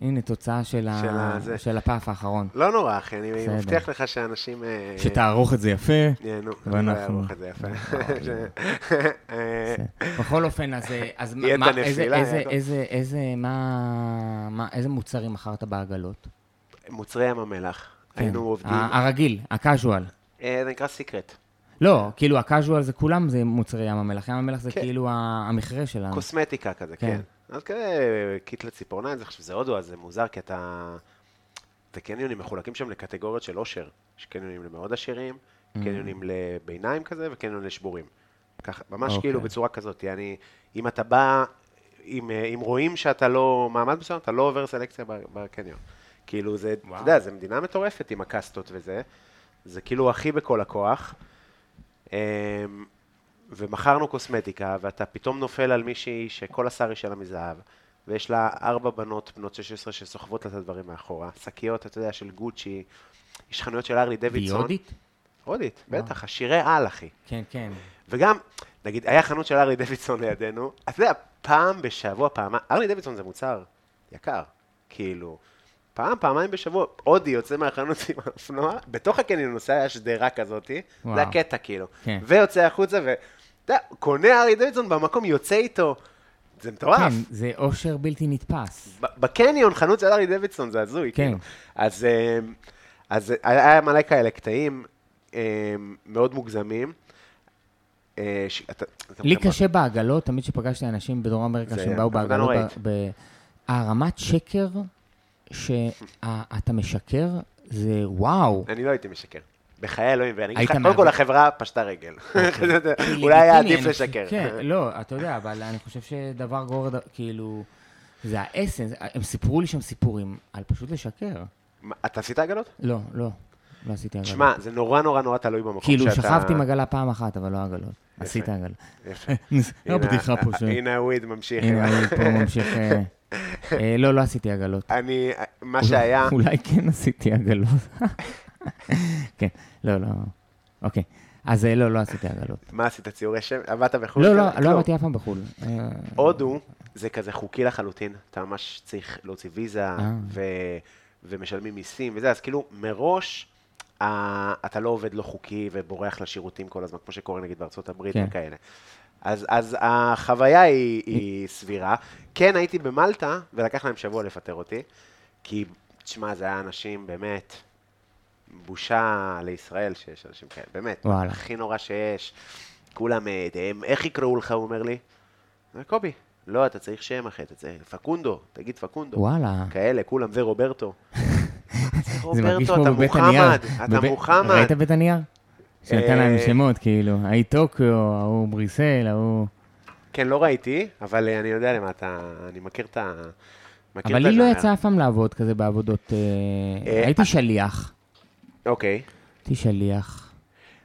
הנה תוצאה של, של ה... הזה. של הפאף האחרון. לא נורא, אחי, אני בסדר. מבטיח לך שאנשים... אה, שתערוך את זה יפה. ייהנו. ואנחנו- אני לא אערוך את זה יפה. אה, בכל אופן, אז, אה, אז מה, איזה, איזה. איזה, איזה, מה, מה, איזה מוצרים מכרת בעגלות? מוצרי ים המלח. כן. היינו עובדים... ה- הרגיל, הקאז'ואל. אה, זה נקרא secret. לא, כאילו ה casual זה כולם זה מוצרי ים המלח. ים המלח זה כן. כאילו ה- המכרה שלנו. קוסמטיקה כזה, כן. אז כזה kit לציפורניים, זה עכשיו זה הודו, אז זה מוזר, כי אתה... זה קניונים מחולקים שם לקטגוריות של עושר. יש קניונים למאוד עשירים, Mm. קניונים לביניים כזה, וקניונים לשבורים. ככה, ממש אוקיי. כאילו בצורה כזאת. יעני, אם אתה בא, אם, אם רואים שאתה לא מעמד מסוים, אתה לא עובר סלקציה בקניון. כאילו, זה, אתה יודע, זה מדינה מטורפת עם הקסטות וזה. זה כאילו הכי בכל הכוח. ומכרנו קוסמטיקה, ואתה פתאום נופל על מישהי שכל השר היא שלה מזהב, ויש לה ארבע בנות בנות 16 שסוחבות לה את הדברים מאחורה, שקיות, אתה יודע, של גוצ'י, יש חנויות של ארלי דוידסון. הודית? הודית, וואו. בטח, עשירי על, אחי. כן, כן. וגם, נגיד, היה חנות של ארלי דוידסון לידינו, אתה יודע, פעם בשבוע, פעם, ארלי דוידסון זה מוצר יקר, כאילו, פעם, פעמיים בשבוע, הודי יוצא מהחנות עם האופנוע, בתוך הקניון נוסע, היה שדרה כזאתי, וואו. זה הקטע, כאילו, כן. ויוצא החוצה, ואתה יודע, קונה ארלי דוידסון במקום, יוצא איתו, זה מטורף. כן, זה אושר בלתי נתפס. בקניון, חנות של ארלי דוידסון, זה הזוי, כן. כאילו. אז, אמ, אז היה מלא כאלה קטעים אמ, מאוד מוגזמים. אה, ש- אתה- אתה- לי אתה- קשה בעגלות, תמיד כשפגשתי אנשים בדרום אמריקה שהם באו בעגלות, הרמת שקר שאתה משקר, זה וואו. אני לא הייתי משקר. בחיי אלוהים, ואני אגיד לך, קודם כל החברה פשטה רגל. כי אולי היה עדיף לשקר. כן, לא, אתה יודע, אבל אני חושב שדבר גורר, כאילו, זה האסנס, הם סיפרו לי שם סיפורים על פשוט לשקר. אתה עשית עגלות? לא, לא, לא עשיתי עגלות. שמע, זה נורא נורא נורא תלוי במקום כאילו, שאתה... שכבתי עם עגלה פעם אחת, אבל לא עגלות. עשית עגלה. יפה. לא בדיחה פה ש... הנה הוויד ממשיך. הנה, אני פה ממשיך... אה, אה, לא, לא עשיתי עגלות. אני, מה שהיה, אולי כן עשיתי עגלות. כן, לא, לא. אוקיי. אז אה, לא, לא עשיתי עגלות. מה עשית, ציורי שם? עבדת בחו"ל? לא? לא, לא. עבדתי אף פעם בחו"ל. הודו זה כזה חוקי לחלוטין, אתה ממש צריך להוציא ויזה, אה. ומשלמים מיסים וזה, אז כאילו מראש אתה לא עובד לא חוקי ובורח לשירותים כל הזמן, כמו שקורה נגיד בארצות הברית כן. וכאלה. אז, אז החוויה היא, היא סבירה. כן, הייתי במלטה, ולקח להם שבוע לפטר אותי, כי, תשמע, זה היה אנשים באמת, בושה לישראל שיש אנשים כאלה, באמת, וואלה. הכי נורא שיש. כולם, אה, הם, איך יקראו לך, הוא אומר לי? "אה, קובי, לא, אתה צריך שם אחר, אתה צריך, פקונדו, תגיד פקונדו. וואלה. כאלה, כולם, זה רוברטו. זה מרגיש כמו אתה בבית הנייר. מוחמד, אתה מוחמד. ראית בית הנייר? שנתן להם אה, שמות, כאילו, ההיא טוקיו, ההוא בריסל, ההוא... כן, לא ראיתי, אבל אני יודע למה אתה, אני מכיר את ה... אבל לי לא. יצא אף פעם לעבוד כזה בעבודות... הייתי שליח. אוקיי. הייתי שליח.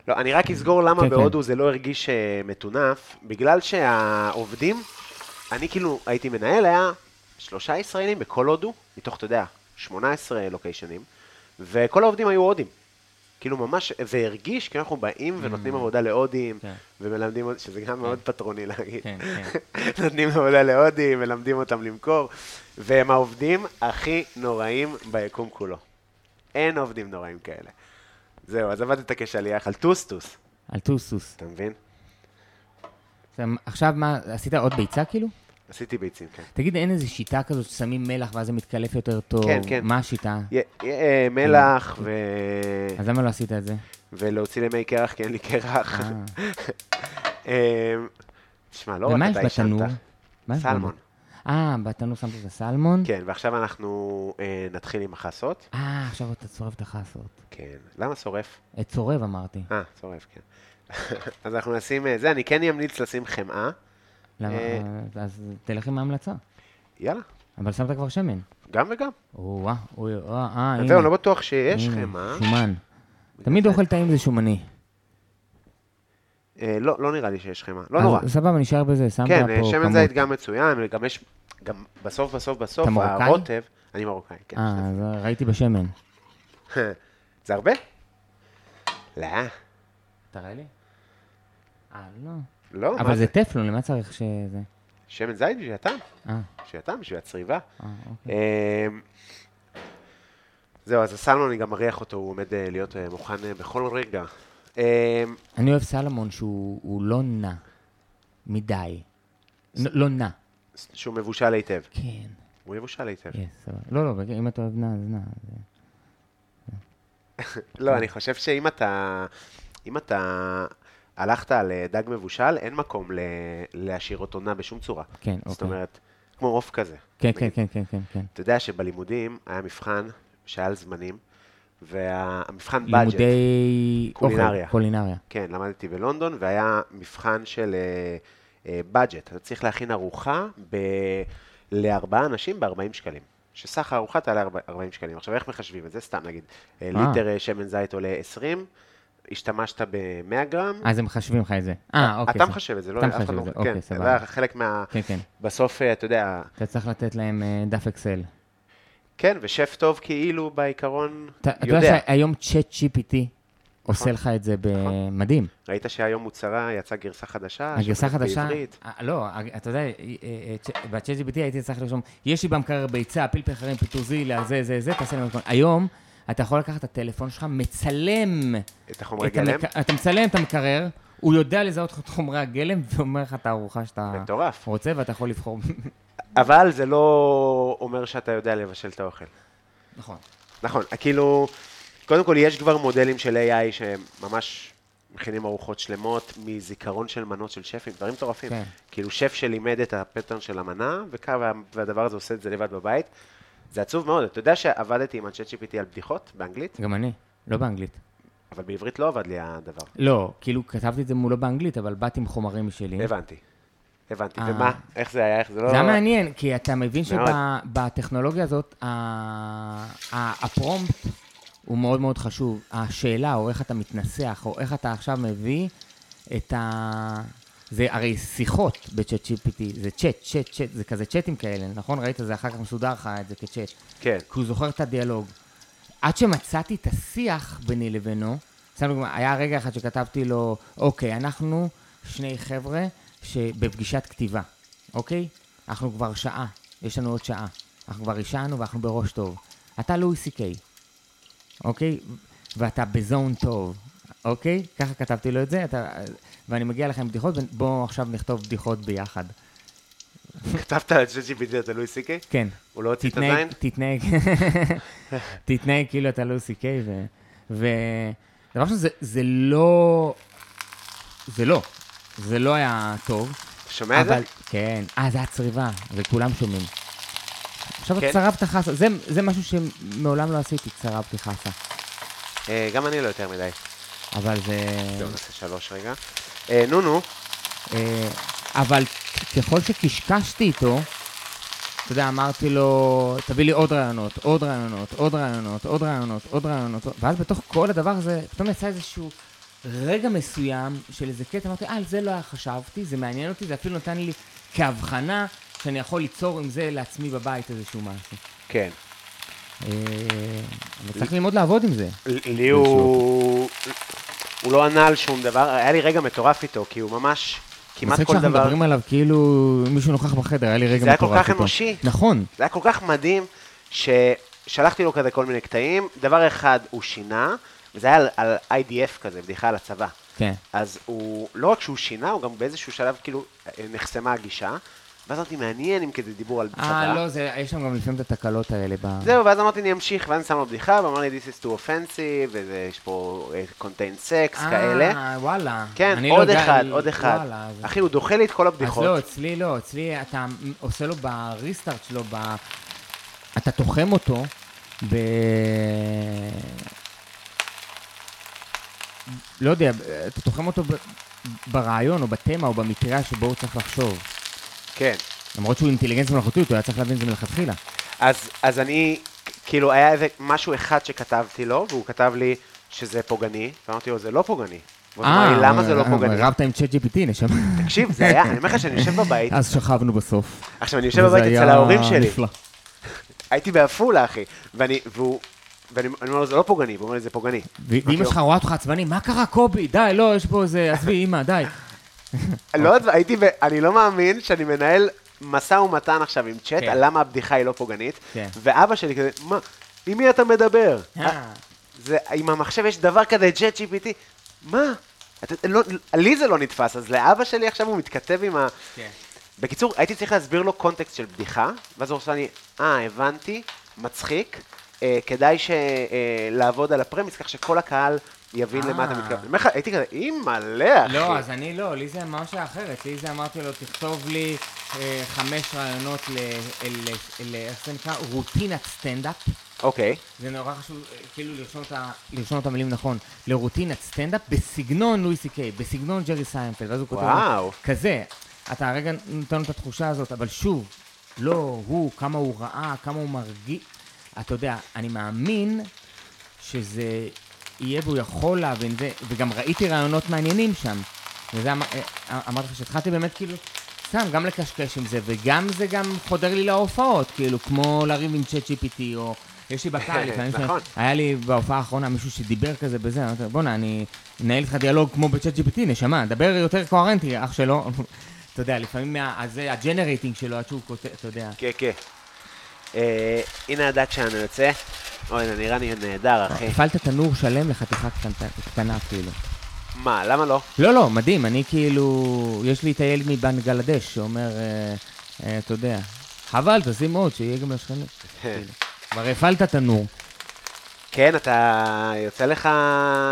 לא, אני רק אסגור למה כן, כן. בהודו זה לא הרגיש אה, מטונף, בגלל שהעובדים, אני כאילו הייתי מנהל, היה שלושה ישראלים בכל הודו, מתוך, אתה יודע, 18 לוקיישנים, וכל העובדים היו הודים. כאילו ממש, זה הרגיש כאילו אנחנו באים ונותנים עבודה להודים, Mm. כן. ומלמדים, שזה גם מאוד פטרוני להגיד. כן, כן. נותנים עבודה להודים, מלמדים אותם למכור, והם העובדים הכי נוראים ביקום כולו. אין עובדים נוראים כאלה. זהו, אז עבדת כשליח על טוסטוס, על טוסטוס. אתה מבין? עכשיו מה, עשית עוד ביצה כאילו? עשיתי ביצים, כן. תגיד, אין איזו שיטה כזאת ששמים מלח ואז זה מתקלף יותר טוב? כן, כן. מה השיטה? אה, מלח ו... אז למה לא עשית את זה? ולהוציא למי קרח, כי אין לי קרח. אה. אה, תשמע, לא רק אתה עישנת. בתנור? מה יש סלמון. אה, בתנור שמת את הסלמון? כן, ועכשיו אנחנו אה, נתחיל עם החסות. אה, עכשיו אתה צורף את החסות. כן. למה שורף? את צורב אמרתי. אה, שורף, כן. אז אנחנו נשים אה, זה, אני כן אמליץ לשים חמאה. למה? אה. אז תלך עם ההמלצה. יאללה, אבל שמת כבר שמן. גם וגם. או-אה, אוי, אה, אה, הנה. זהו, לא בטוח שיש חמאה. שומן. תמיד אוכל טעים זה שומני. אה, לא, לא נראה לי שיש חמאה. לא נורא. סבבה, נשאר בזה, שמת כן, פה אה, שמן כמות. זית גם מצוין, וגם יש, גם בסוף, בסוף, בסוף? הרוטב, אני מרוקאי, כן. אה, אז ראיתי בשמן. זה הרבה? לא, תראה לי. אה, לא. לא, אבל זה? זה טפלון, למה צריך שזה... שמן זית בשביל הטעם, אה, בשביל הטעם, בשביל הצריבה. אה, אוקיי. אמ, זהו, אז הסלמון, אני גם מריח אותו, הוא עומד להיות מוכן בכל רגע. אמ, אני אוהב סלמון שהוא הוא לא נע מדי. לא נע. שהוא מבושל היטב. כן. הוא יבושל היטב. כן. לא, לא, אם אתה אוהב נע, אז נע. לא, אני חושב שאם אתה, אם אתה הלכת על אה, דג מבושל, אין מקום ל- להשאיר אותו נע בשום צורה. כן, זאת אוקיי. אומרת, כמו עוף כזה. כן, כן, כן, כן, כן, כן. אתה יודע שבלימודים היה מבחן שהיה על זמנים, והמבחן בדג'ט, לימודי... קולינריה. אוכל, קולינריה. כן, למדתי בלונדון, והיה מבחן של בדג'ט. אתה צריך להכין ארוחה ב... לארבעה אנשים ב-40 שקלים. שסך הארוחה תעלה 40 שקלים. עכשיו, איך מחשבים את זה? סתם נגיד, אה, אה. ליטר אה, שמן זית עולה 20, השתמשת ב-100 גרם, אז הם מחשבים לך את זה. אה, אוקיי. אתה. מחשב את זה, לא אתה אף אחד מחשב לא... את זה, כן, אוקיי, זה סבבה. היה חלק מה... כן, כן. בסוף, אה, אתה יודע, אתה צריך לתת להם אה, דף אקסל. כן, ושף טוב כאילו בעיקרון אתה אתה יודע יודע. שהיום צ'אט GPT עושה לך את זה במדהים. ראית שהיום מוצרה, יצאה גרסה חדשה? הגרסה בעברית? אה, לא, אתה יודע, בצ'אט GPT הייתי צריך לרשום, יש לי במקרר ביצה, פלפל חרים, פיטוזילה, זה, זה, זה, תעשה לי מתכון. היום, אתה יכול לקחת את הטלפון שלך, מצלם, את החומרי את גלם? המק- אתה מצלם את המקרר, הוא יודע לזהות את חומרי הגלם, ואומר לך את הארוחה שאתה מטורף. רוצה, ואתה יכול לבחור. אבל זה לא אומר שאתה יודע לבשל את האוכל. נכון. נכון, כאילו, קודם כל יש כבר מודלים של AI שממש מכינים ארוחות שלמות מזיכרון של מנות של שפים, דברים מטורפים. כן. כאילו שף שלימד את הפטרן של המנה, וכ- וה- והדבר הזה עושה את זה לבד בבית. זה עצוב מאוד. אתה יודע שעבדתי עם אנשי GPT על בדיחות באנגלית, גם אני, לא באנגלית. אבל בעברית לא עבד לי הדבר. לא, כאילו, כתבתי את זה מולו באנגלית, אבל באתי עם חומרים משלי. הבנתי. הבנתי. אה. ומה? איך זה היה? איך זה לא... זה היה מעניין, כי אתה מבין. שבטכנולוגיה הזאת, הפרומפט הוא מאוד מאוד חשוב. השאלה, או איך אתה מתנסח, או איך אתה עכשיו מביא את ה... זה הרי שיחות בצ'אט GPT, זה צ'אט, צ'אט, צ'אט, זה כזה צ'אטים כאלה, נכון? ראית? זה אחר כך מסודר לך את זה כצ'אט. כן. כי הוא זוכר את הדיאלוג. עד שמצאתי את השיח ביני לבינו, סתם דוגמא, היה רגע אחד שכתבתי לו, אוקיי, אנחנו שני חבר'ה שבפגישת כתיבה, אוקיי? אנחנו כבר שעה, יש לנו עוד שעה. אנחנו כבר עישנו ואנחנו בראש טוב. אתה לואי סי קיי, אוקיי? ואתה בזון טוב, אוקיי? ככה כתבתי לו את זה, אתה, ואני מגיע לך עם בדיחות, ובואו עכשיו נכתוב בדיחות ביחד. כתבת על ChatGPT אתה לואי סי-קיי? כן. הוא לא הוציא את הזין? תתנהג, תתנהג כאילו אתה לואי סי קיי, ו... ודבר ראשון, זה לא, זה לא, זה לא היה טוב. אתה שומע את זה? אבל, כן, אה, זה היה צריבה, וכולם שומעים. עכשיו כן. צרבת חסה, זה, זה משהו שמעולם לא עשיתי, צרבתי חסה. אה, גם אני לא יותר מדי. אבל זה... זהו, נעשה שלוש רגע. אה, נו, נו. אה, אבל ככל שקשקשתי איתו, אתה יודע, אמרתי לו, תביא לי עוד רעיונות, עוד רעיונות, עוד רעיונות, עוד רעיונות, עוד רעיונות, ואז בתוך כל הדבר הזה, פתאום יצא איזשהו רגע מסוים של איזה קטע, אמרתי, אה, על זה לא היה חשבתי, זה מעניין אותי, זה אפילו נתן לי כהבחנה שאני יכול ליצור עם זה לעצמי בבית איזשהו משהו. כן. אה, אבל צריך ללמוד לעבוד עם זה. לי הוא... הוא לא ענה על שום דבר, היה לי רגע מטורף איתו, כי הוא ממש, כמעט כל שאנחנו דבר... מדברים עליו כאילו מישהו נוכח בחדר, היה לי רגע זה היה כל מטורף כך איתו. אנושי. נכון. זה היה כל כך מדהים, ששלחתי לו כזה כל מיני קטעים, דבר אחד הוא שינה, וזה היה על, על IDF כזה, בדיחה על הצבא. כן. אז הוא, לא רק שהוא שינה, הוא גם באיזשהו שלב כאילו אה, נחסמה הגישה, ואז אמרתי, מעניין אם כזה דיבור על צבא. אה, לא, זה, יש שם גם לפעמים את התקלות האלה. ב... זהו, ואז אמרתי, אני אמשיך, ואז אני שם לו בדיחה, ואמר לי, this is too offensive, ויש פה אה, contain sex, כאלה. אה, וואלה. כן, אני עוד לא אחד, עוד אחד. וואלה, אז- אחי, הוא דוחה לי את כל אז הבדיחות. לא, אצלי לא, אצלי אתה עושה לו בריסטארט שלו, ב... אתה תוחם אותו ב... לא יודע, אתה תוחם אותו. ברעיון או בתמה או במטריה שבו הוא צריך לחשוב. כן. למרות שהוא אינטליגנציה מלאכותית, הוא היה צריך להבין את זה מלכתחילה. אז, אז אני, כאילו, היה איזה משהו אחד שכתבתי לו, והוא כתב לי שזה פוגעני, ואמרתי לו, זה לא פוגעני. והוא אמר לי, למה זה לא אה, פוגעני? רבת עם צ'אט GPT, נשמה. תקשיב, זה היה, אני אומר לך שאני יושב בבית, אז שכבנו בסוף. עכשיו אני יושב בבית אצל ההורים שלי. הייתי בעפולה, אחי, ואני, והוא, ואני אני אומר לו, זה לא פוגעני, והוא אומר לי, זה פוגעני. ו- ואמא שלך רואה אותך עצבני, מה קרה קובי? די, לא, יש פה איזה, עזבי, אמא, די. לא, הייתי, אני לא מאמין שאני מנהל משא ומתן עכשיו עם צ'אט, כן. על למה הבדיחה היא לא פוגענית, כן. ואבא שלי כזה, מה, עם מי אתה מדבר? אה. זה, עם המחשב יש דבר כזה, צ'אט GPT, מה? לא, לי זה לא נתפס, אז לאבא שלי עכשיו הוא מתכתב עם ה... כן. בקיצור, הייתי צריך להסביר לו קונטקסט של בדיחה, ואז הוא עושה לי, אה, הבנתי, מצחיק, אה, כדאי ש, אה, לעבוד על הפרמיס, כך שכל הקהל יבין אה. למה אתה מתכוון. אני אומר לך, הייתי כזה, אימא'לה, אחי. לא, אז אני לא, לי זה ממש אחרת. לי זה אמרתי לו, תכתוב לי אה, חמש רעיונות ל... ל- איך זה נקרא? רוטינת סטנדאפ. אוקיי, זה נורא חשוב, אה, כאילו, לרשום את ה- לרשום את המילים נכון. לרוטינת סטנדאפ בסגנון Louis C.K., בסגנון Jerry Seinfeld. ואז הוא כותב... וואו. כזה. אתה הרגע נותן לו את התחושה הזאת, אבל שוב, לא הוא, כמה הוא ראה, כמה הוא מרגיש. אתה יודע, אני מאמין שזה יהיה והוא יכול להבין זה, וגם ראיתי רעיונות מעניינים שם. וזה אמר, אה, אמרתי לך שהתחלתי באמת כאילו, סתם, גם לקשקש עם זה, וגם זה גם חודר לי להופעות, כאילו, כמו לריב עם צ'אט GPT, או יש לי בקהל, נכון. היה לי בהופעה האחרונה מישהו שדיבר כזה בזה, אמרתי, בואנה, אני אנהל איתך דיאלוג כמו בצ'אט GPT, נשמה, דבר יותר קוהרנטי, אח שלו. אתה יודע, לפעמים מה- אז זה הג'נרייטינג שלו, עד שהוא כותב, אתה יודע. כן, כן. אה, הנה הדק שלנו יוצא. אוי, זה נראה לי נהדר, אחי. הפעלת תנור שלם לחתיכה קטנה כאילו. מה, למה לא? לא, לא, מדהים, אני כאילו, יש לי את הילד מבנגלדש שאומר, אה, אה, אתה יודע, חבל, תשים עוד, שיהיה גם לשכנים. כבר הפעלת תנור. כן, אתה יוצא לך...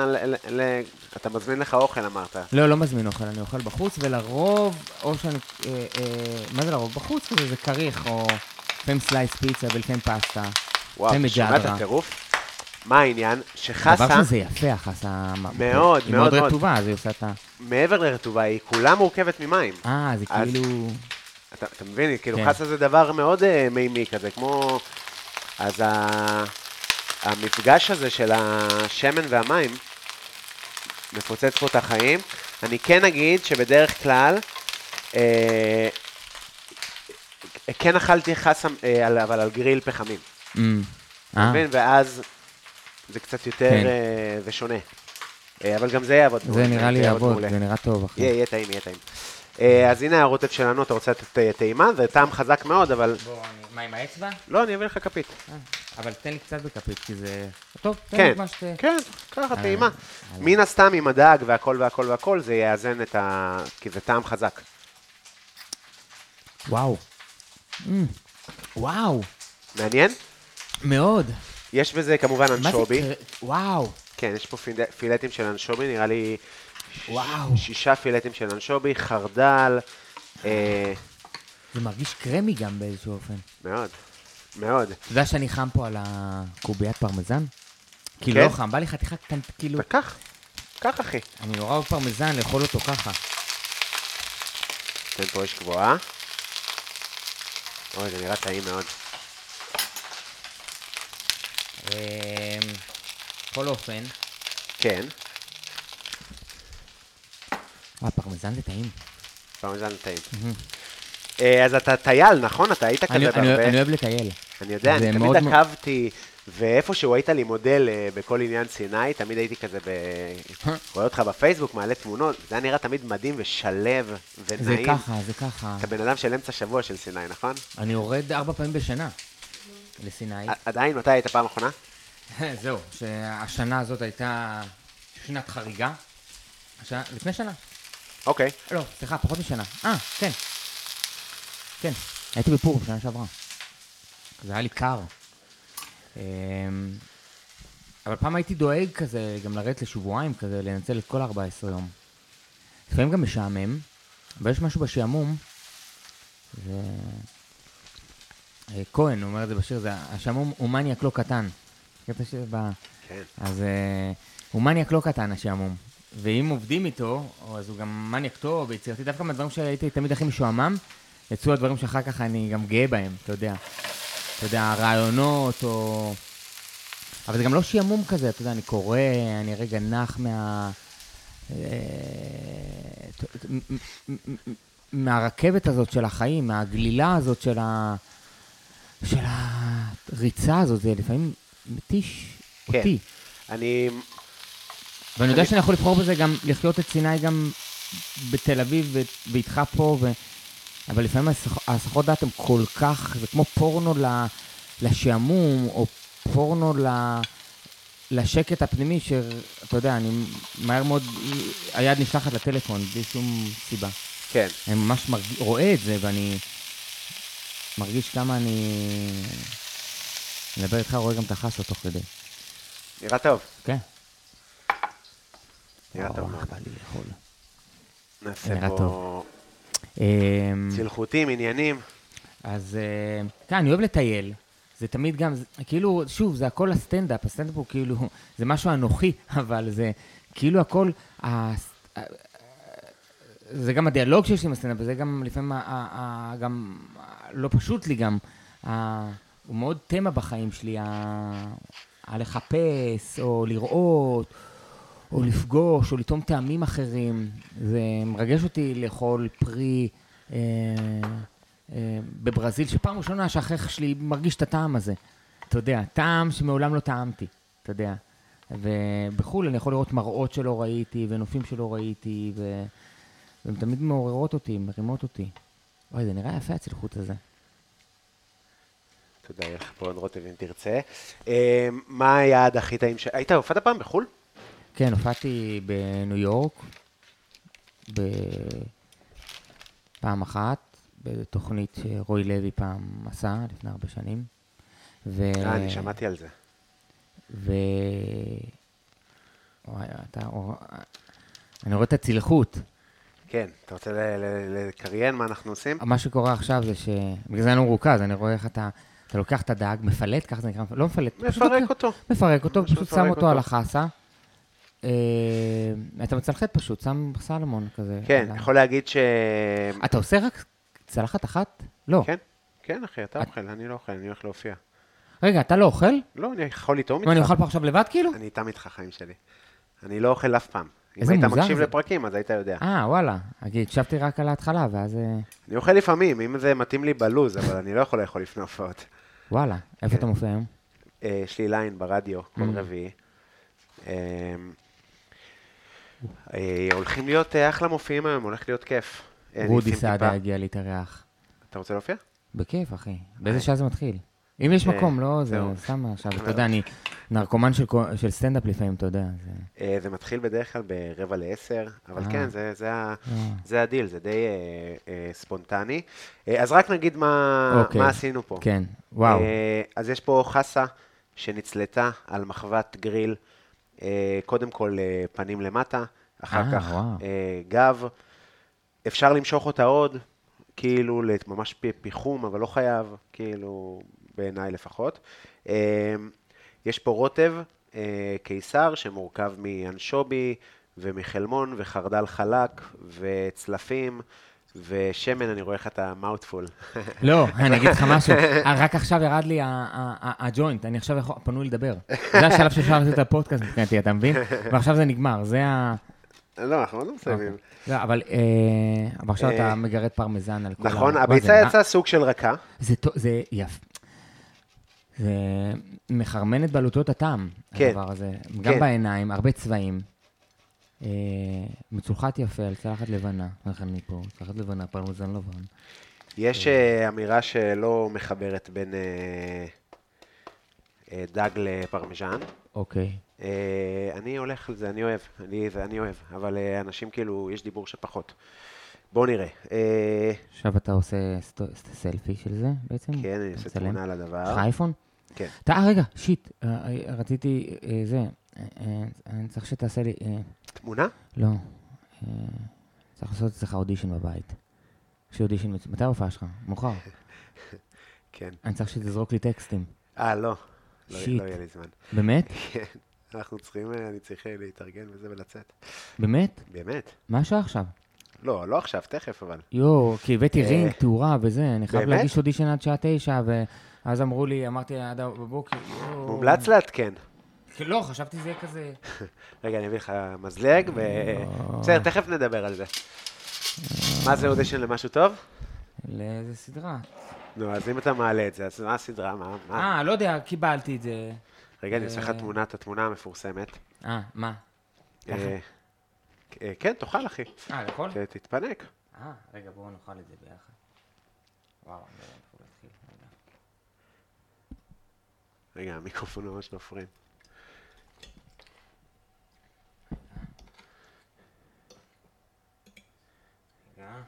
ל- ל- ל- אתה מזמין לך אוכל, אמרת. לא, לא מזמין אוכל, אני אוכל בחוץ, ולרוב, או שאני, אה, אה, מה זה לרוב? בחוץ כזה, זה כריך, או לפעמים סלייס פיצה ולפעמים פסטה. וואו, אתה שומע את. הטירוף? מה העניין? דבר שחסה, שזה יפה, החסה. מאוד, היא מאוד, מאוד מאוד. רטובה, אז היא עושה את ה... מעבר לרטובה, היא כולה מורכבת ממים. אה, זה אז- כאילו... אתה, אתה מבין? כאילו כן. חסה זה דבר מאוד uh, מימי כזה, כמו... אז ה... המפגש הזה של השמן והמים מפוצץ פה את החיים. אני כן אגיד שבדרך כלל, אה, כן אכלתי חסה, אה, אבל על גריל פחמים. אתה אה, מבין? ואז זה קצת יותר, כן. אה, זה שונה. אבל גם זה יעבוד זה נראה לי יעבוד. זה נראה טוב. יהיה, יהיה טעים, יהיה טעים. אז הנה הרוטב שלנו, אתה רוצה לתת טעימה? זה טעם חזק מאוד, אבל... בוא. מה, עם האצבע? לא, אני אביא לך כפית. אבל תן לי קצת בכפית, כי זה... טוב, תן כן, לי מה שת... כן, ככה טעימה. מן הסתם עם הדג והכל והכל והכל, זה יאזן את ה... כי זה טעם חזק. וואו. אמ, וואו, מעניין? מאוד. יש בזה כמובן מה זה אנשובי. וואו. כן, יש פה פיל- פילטים של אנשובי, נראה לי... וואו. שישה פילטים של אנשובי, חרדל. אה, זה מרגיש קרמי גם באיזשהו אופן. מאוד, מאוד. אתה יודע שאני חם פה על הקוביית פרמזן? כאילו כן? לא חם, בא לי חתיכה קטנת, כאילו... וקח, קח אחי. אני נורא אוהב פרמזן, לאכול אותו ככה. תן פה אש גבוהה. אוי, זה נראה טעים מאוד. בכל אופן, כן, אה, פרמזן זה טעים. פרמזן זה טעים. אז אתה טייל, נכון? אתה היית כזה בהרבה... אני אוהב לטייל. אני יודע, אני תמיד עקבתי, ואיפשהו היית לי מודל אה, בכל עניין סיני, תמיד הייתי כזה ב... רואה אותך בפייסבוק, מעלה תמונות, זה היה נראה תמיד מדהים ושלב זה ונעים. ככה, זה ככה. אתה בן אדם של אמצע שבוע של סיני, נכון? אני יורד ארבע פעמים בשנה לסיני. עדיין, מתי היית פעם אחרונה? זהו, שהשנה הזאת הייתה שנת חריגה. השנה, לפני שנה. אוקיי. לא, סליחה, פחות משנה. אה, כן. כן, הייתי בפורים שנה שעברה. זה היה לי קר. אמ, אבל פעם הייתי דואג כזה, גם לרדת לשבועיים כזה, לנצל את כל ה-14 יום. לפעמים גם משעמם, אבל יש משהו בשעמום, זה... אה, כהן אומר את זה בשיר, זה השעמום הוא מניאק לא קטן. קטע שב... כן. אז אה, הוא מניאק לא קטן, השעמום. ואם עובדים איתו, אז הוא גם מניאק טוב ויצירתי, דווקא מהדברים שהייתי תמיד הכי משועמם, יצאו הדברים שאחר כך אני גם גאה בהם, אתה יודע. אתה יודע, הרעיונות, או... אבל זה גם לא שעמום כזה, אתה יודע, אני קורא, אני רגע נח מה... אה, מהרכבת הזאת של החיים, מהגלילה הזאת של ה... של הריצה הזאת, זה לפעמים מתיש כן. אותי. אני... ואני יודע אני- שאני יכול לבחור בזה גם לחיות את סיני גם בתל אביב ואיתך פה, ו... אבל לפעמים הסח- ההסחות דעת הן כל כך, זה כמו פורנו. לשעמום, או פורנו ל... לשקט הפנימי, שאתה יודע, אני מהר מאוד, היד נשלחת לטלפון, בלי שום סיבה. כן. אני ממש מרג... רואה את זה, ואני מרגיש כמה אני... מדבר איתך, רואה גם את החסה תוך כדי. נראה טוב. כן. נראה טוב. נעשה נראה אמ, צילחותים, עניינים. אז אה, כן, אני אוהב לטייל. זה תמיד גם, כאילו, שוב, זה הכל הסטנדאפ. הסטנדאפ הוא כאילו, זה משהו אנוכי, אבל זה כאילו הכל, ה- זה גם הדיאלוג שיש לי עם הסטנדאפ, וזה גם לפעמים, גם לא פשוט לי גם, הוא מאוד תמה בחיים שלי, הלחפש, או לראות, או לפגוש, או לטעום טעמים אחרים. זה מרגש אותי לאכול פרי אה, אה, בברזיל, שפעם ראשונה שהחייך שלי מרגיש את הטעם הזה. אתה יודע, טעם שמעולם לא טעמתי, אתה יודע. ובחו"ל אני יכול לראות מראות שלא ראיתי, ונופים שלא ראיתי, ו... והן תמיד מעוררות אותי, מרימות אותי. אוי, זה נראה יפה הצלחות הזה. תודה, עוד רוטב אם תרצה. אה, מה היעד הכי טעים ש... היית הופעת פעם בחו"ל? כן, הופעתי בניו יורק, פעם אחת, בתוכנית שרועי לוי פעם עשה, לפני הרבה שנים. ו... אה, אני שמעתי על זה. ו... וואי, אתה... אני רואה את הצלחות. כן, אתה רוצה לקריין מה אנחנו עושים? מה שקורה עכשיו זה ש... בגלל זה אני לא מרוכז, אני רואה איך אתה... אתה לוקח את הדג, מפלט, ככה זה נקרא, לא מפלט. פשוט מפרק לוקח- אותו. מפרק אותו, פשוט מפרק שם אותו אותו. על החסה. אה, אתה מצלחת פשוט, שם סלמון כזה. כן, ה- יכול להגיד ש... אתה עושה רק צלחת אחת? לא. כן, כן, אחי, אתה את- אוכל, אני לא אוכל, אני הולך להופיע. רגע, אתה לא אוכל? לא, אני יכול לטעום מה, אני איתך. אוכל פה עכשיו לבד כאילו? אני איתם איתך, חיים שלי. אני לא אוכל אף פעם. אם היית מקשיב זה. לפרקים, אז היית יודע. אה, וואלה. אני הקשבתי רק על ההתחלה, ואז... אה, אני אוכל לפעמים, אם זה מתאים לי בלוז, אבל אני לא יכול לאכול לפני הופעות. וואלה. איפה כן. אתה מופיע היום? אה, יש לי ליין ברדיו כל Mm. רביעי. אה, הולכים להיות אה, אחלה מופיעים היום, הולך להיות כיף. אה, רודי סעדה הגיע להתארח. אתה רוצה להופיע? בכיף, אחי. באיזה שעה זה מתחיל? אם יש מקום, לא, זה. סתם עכשיו, אתה יודע, אני נרקומן של סטנדאפ לפעמים, אתה יודע. זה- מתחיל בדרך כלל ברבע לעשר, אבל. כן, זה- הדיל, זה די ספונטני. אז רק נגיד מה אוקיי. מה עשינו פה. כן, וואו. אז יש פה חסה שנצלתה על מחבת גריל, קודם כל אה, פנים למטה, אחר אה, כך וואו. אה, גב. אפשר למשוך אותה עוד, כאילו ממש פי- פיחום, אבל לא חייב, כאילו, בעיניי לפחות. אה, יש פה רוטב אה, קיסר שמורכב מאנשובי ומחלמון וחרדל חלק וצלפים. ושמן, אני רואה איך אתה מאוטפול. לא, אני אגיד לך משהו, אה, רק עכשיו ירד לי הג'וינט, אני עכשיו יכול- פנוי לדבר. זה השלב שאפשר לעשות את הפודקאסט מבחינתי, אתה מבין? ועכשיו זה נגמר, זה ה... לא, אנחנו עוד לא מסיימים. לא, אבל אה, אבל עכשיו אה, אתה מגרד פרמזן על כל ה... נכון, הביצה יצאה סוג של רכה. זה יפה. זה מחרמן את בלוטות הטעם, כן. הדבר הזה. גם כן. בעיניים, הרבה צבעים. אה, מצולחת יפה על צלחת לבנה, איך אני פה, צלחת לבנה, פרמזן לבן. יש אה, אמירה שלא מחברת בין אה, דג לפרמיז'ן. אוקיי. אני הולך על זה, אני אוהב, אני, זה אני אוהב, אבל אנשים כאילו, יש דיבור שפחות. בואו נראה. אה, עכשיו אתה עושה סלפי של זה בעצם? כן, אני עושה? תמונה על הדבר. יש לך אייפון? כן. רגע, שיט, רציתי, זה, אני צריך שתעשה לי, אה, תמונה? לא, אה, צריך לעשות אצלך אודישן בבית. יש לי אודישן, מתי ההופעה שלך? מאוחר. כן. אני צריך שתזרוק לי טקסטים. אה, לא. לא, שיט. לא יהיה לי זמן. באמת? כן. אנחנו צריכים, אה, אני צריך אה, להתארגן וזה ולצאת. באמת? באמת. מה השעה עכשיו? לא, לא עכשיו, תכף אבל. יואו, כי הבאתי אה, רינג, תאורה וזה, אני חייב? להגיש אודישן עד שעה תשע, ואז אמרו לי, אמרתי עד בבוקר, יואו. מומלץ לעדכן. לא, חשבתי שזה יהיה כזה... רגע, אני אביא לך מזלג, ו... בסדר, תכף נדבר על זה. מה זה אודישן למשהו טוב? לאיזה סדרה. נו, אז אם אתה מעלה את זה, אז מה הסדרה? מה? אה, לא יודע, קיבלתי את זה. רגע, אני עושה לך אה. תמונה, את התמונה המפורסמת. אה, מה? אה, אה, כן, תאכל, אחי. אה, לאכול? ת- תתפנק. אה, רגע, בואו נאכל את זה ביחד. וואו, אני לא יודע. רגע, המיקרופון ממש מפריע. רגע.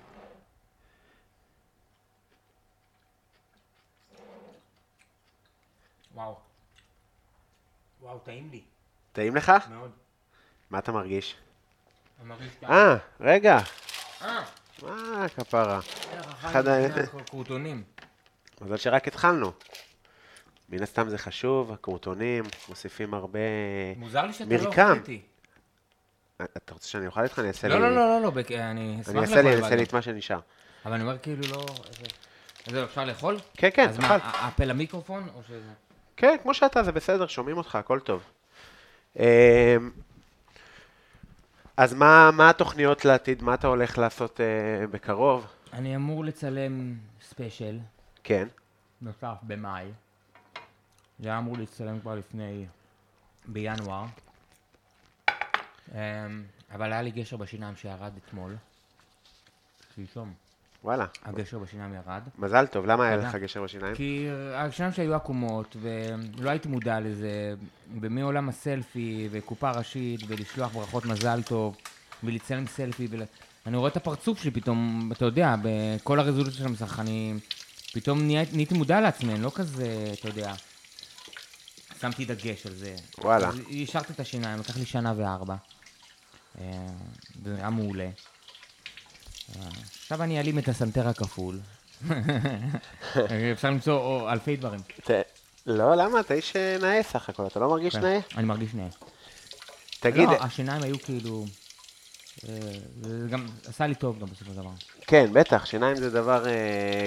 וואו. וואו, טעים לי. טעים לך? מאוד. מה אתה מרגיש? אני מרגיש. אה, רגע. אה, מה כפרה? אחד הקורטונים. מזל שרק התחלנו. מן הסתם זה חשוב, הקורטונים, מוסיפים הרבה... מוזר לי שאתה לא מרקם. אתה רוצה שאני אוכל איתך? אני אעשה לי... לא, לא, לא, לא, לא, בק- אני אשמח אני לאכול. אעשה לי, אני אעשה לי את מה שנשאר. אבל אני אומר כאילו לא... זה- אפשר לאכול? כן, כן, אז מה, תאכל. אפל המיקרופון או שזה... כן, כמו שאתה, זה בסדר, שומעים אותך, הכל טוב. אמ, אז מה, מה התוכניות לעתיד? מה אתה הולך לעשות אה, בקרוב? אני אמור לצלם ספיישל כן. נוסף במאי. זה היה אמור להצטלם כבר לפני... בינואר. אמ, אבל היה לי גשר בשיניים שירד אתמול. שלשום. וואלה, הגשר בשיניים ירד. מזל טוב. למה היה. לך גשר בשיניים? כי השיניים שלי היו עקומות, ולא הייתי מודע לזה, ומעולם הסלפי, וקופה ראשית, ולשלוח ברכות מזל טוב, ולצלם סלפי, ול... אני רואה את הפרצוף שלי פתאום, אתה יודע, בכל הרזולוציה של המסך, אני פתאום נהייתי מודע לעצמי, אני לא כזה, אתה יודע, שמתי דגש על זה. וואלה. השארתי את השיניים, לקח לי שנה וארבע. אה, זה נראה מעולה. עכשיו אני אעלים את הסנטר הכפול. אפשר למצוא אלפי דברים. לא, למה? אתה איש אה, נאה סך הכל, אתה לא מרגיש כן, נאה? אני מרגיש נאה. תגיד, לא, השיניים היו כאילו... אה, זה גם עשה לי טוב גם בסופו של דבר. כן, בטח, שיניים זה דבר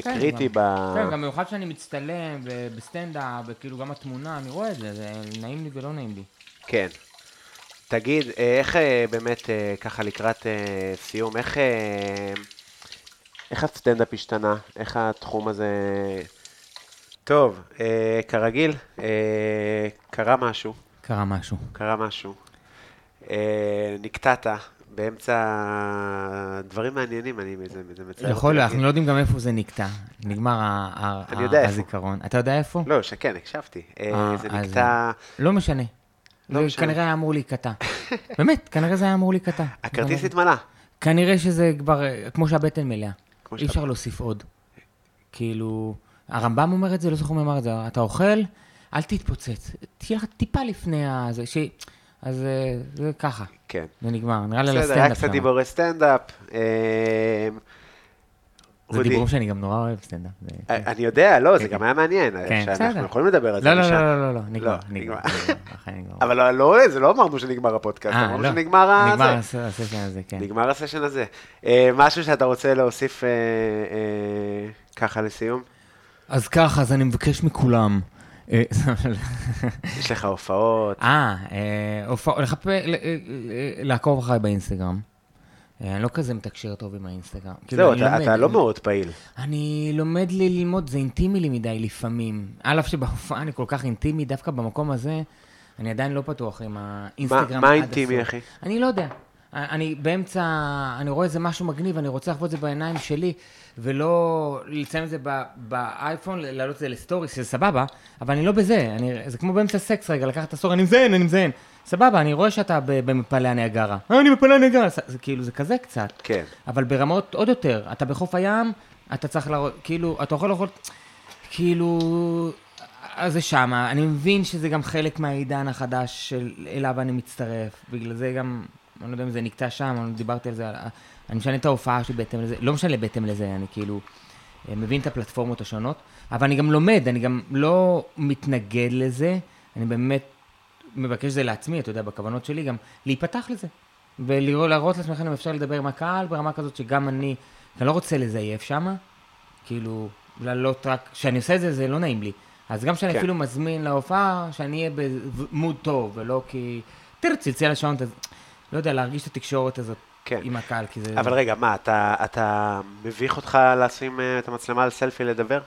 כן, קריטי גם- ב... כן, גם במיוחד שאני מצטלם בסטנדאפ, וכאילו גם התמונה, אני רואה את זה, זה נעים לי ולא נעים לי. כן. תגיד, אה, איך אה, באמת, אה, ככה לקראת סיום, איך, איך הסטנדאפ השתנה? איך התחום הזה... טוב, אה, כרגיל, אה, קרה משהו, קרה משהו. קרה משהו. אה, נקטעת באמצע דברים מעניינים, אני, זה, זה מצער. יכול להיות, אנחנו. לא יודעים גם איפה זה נקטע. נגמר ה- ה- אני יודע איפה. הזיכרון. אתה יודע איפה? לא, שכן, הקשבתי. אה, אה, זה נקטע... לא משנה. לא זה משנה. כנראה היה אמור להיקטע. באמת, כנראה זה היה אמור להיקטע. הכרטיס התמלא. כנראה שזה כבר, אה, כמו שהבטן מלאה. אי אפשר להוסיף עוד. כאילו, הרמב"ם אומר את זה, לא זוכר מי אמר את זה, אתה אוכל, אל תתפוצץ. תהיה לך טיפה לפני הזה, ש... אז אה, זה ככה, כן. זה נגמר. נראה לי על בסדר, היה הסטנדאפ קצת. דיבורי סטנדאפ. זה דיבורים שאני גם נורא אוהב סטנדאפ. אה, אני יודע, לא, זה גם היה מעניין. כן, שאנחנו בסדר. יכולים לדבר על זה לא, לא, משם. לא, לא, לא, לא, נגמר, לא, נגמר. אבל לא- לא, זה לא אמרנו שנגמר הפודקאסט, אה, אמרנו. שנגמר ה- נגמר הסשן הזה, כן. נגמר הסשן הזה. אה, משהו שאתה רוצה להוסיף ככה לסיום? אז ככה, אז אני מבקש מכולם. יש לך הופעות. אה, אה, הופע- לחפ- ל- אה, לעקוב אחריי באינסטגרם. אה, אני לא כזה מתקשר טוב עם האינסטגרם. כאילו, זהו, אני אתה- לומד, אתה לא מאוד פעיל. אני לומד ללמוד, זה אינטימי לי מדי לפעמים. על אף שבהופעה אני כל כך אינטימי, דווקא במקום הזה, אני עדיין לא פתוח עם האינסטגרם מה אינטימי. אחי? אני לא יודע. אני באמצע, אני רואה איזה משהו מגניב, אני רוצה לחוות את זה בעיניים שלי, ולא לציין את זה באייפון, להעלות את זה לסטורי, שזה סבבה, אבל אני לא בזה. אני, זה כמו באמצע סקס רגע, לקחת את הסטורי, אני מזיין, אני מזיין. סבבה, אני רואה שאתה במפלי הניאגרה. אה, אני במפלי הניאגרה. זה כאילו, זה כזה קצת. כן. אבל ברמות עוד יותר, אתה בחוף הים, אתה צריך להראות, כאילו, אתה יכול לאכול, כאילו, אז זה שמה. אני מבין שזה גם חלק מהעידן החדש של אליו אני מצטרף, בגלל זה גם, אני לא יודע אם זה נקטע שם, אני דיברתי על זה, אני משנה את ההופעה שלי בהתאם לזה, לא משנה בהתאם לזה, אני כאילו אה, מבין את הפלטפורמות השונות, אבל אני גם לומד, אני גם לא מתנגד לזה, אני באמת מבקש זה לעצמי, אתה יודע, בכוונות שלי, גם להיפתח לזה. ולהראות לעצמכם אם אפשר לדבר עם הקהל ברמה כזאת שגם אני, אני לא רוצה לזייף שמה, כאילו, לעלות רק, כשאני עושה את זה, זה לא נעים לי. אז גם כשאני כן. אפילו מזמין להופעה, שאני אהיה במוד טוב, ולא כי... תראה, צלצל על השעון, תז- לא יודע, להרגיש את התקשורת הזאת כן. עם הקהל, כי זה... אבל רגע, מה, אתה, אתה מביך אותך לשים אה, את המצלמה על סלפי לדבר? יש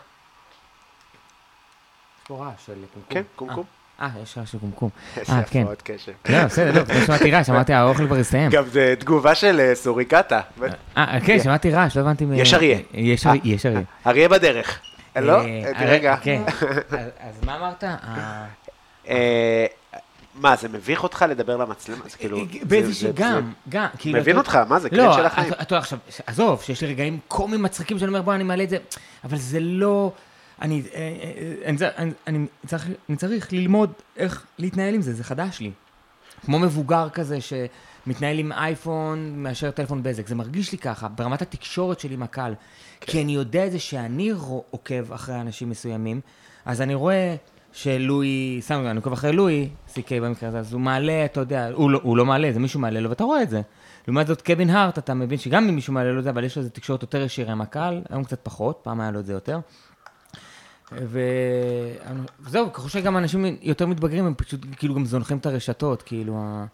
פה רעש של קומקום. כן, קומקום. אה, אה, יש רעש של קומקום. אה, כן. הפרעות קשב. לא, בסדר, לא, פתאום שמעתי רעש, אמרתי, האוכל כבר הסתיים. גם זה תגובה של אה, סוריקטה. אה, כן, שמעתי רעש, לא הבנתי... מ- יש אריה. יש אריה, יש אריה. אריה בדרך. לא? אה, אה, אה, רגע. כן. אז- מה אמרת? אה, אה, מה, זה מביך אותך לדבר למצלמה? זה כאילו... באיזשהו, גם, גם. כאילו, מבין אותך, מה זה, לא, של החיים. אתה- אתה עכשיו, עזוב, שיש לי רגעים קומיים מצחיקים שאני אומר, בוא, אני מעלה את זה, אבל זה לא... אני, אה, אה, אני, צריך- אני, אני, צריך, אני צריך ללמוד איך להתנהל עם זה, זה חדש לי. כמו מבוגר כזה שמתנהל עם אייפון מאשר טלפון בזק, זה מרגיש לי ככה, ברמת התקשורת שלי עם הקהל. כן. כי אני יודע את זה שאני עוקב אחרי אנשים מסוימים, אז אני רואה שלואי, סתם, אני עוקב אחרי לואי, CK במקרה הזה, אז הוא מעלה, אתה יודע, הוא לא, הוא לא מעלה, זה מישהו מעלה לו, ואתה רואה את זה. לעומת זאת, קווין הארט, אתה מבין שגם אם מישהו מעלה לו את זה, אבל יש לו איזה תקשורת יותר ישירה עם הקהל, היום קצת פחות, פעם היה לו את זה יותר. וזהו, ככל שגם אנשים יותר מתבגרים, הם פשוט כאילו גם זונחים את הרשתות, כאילו...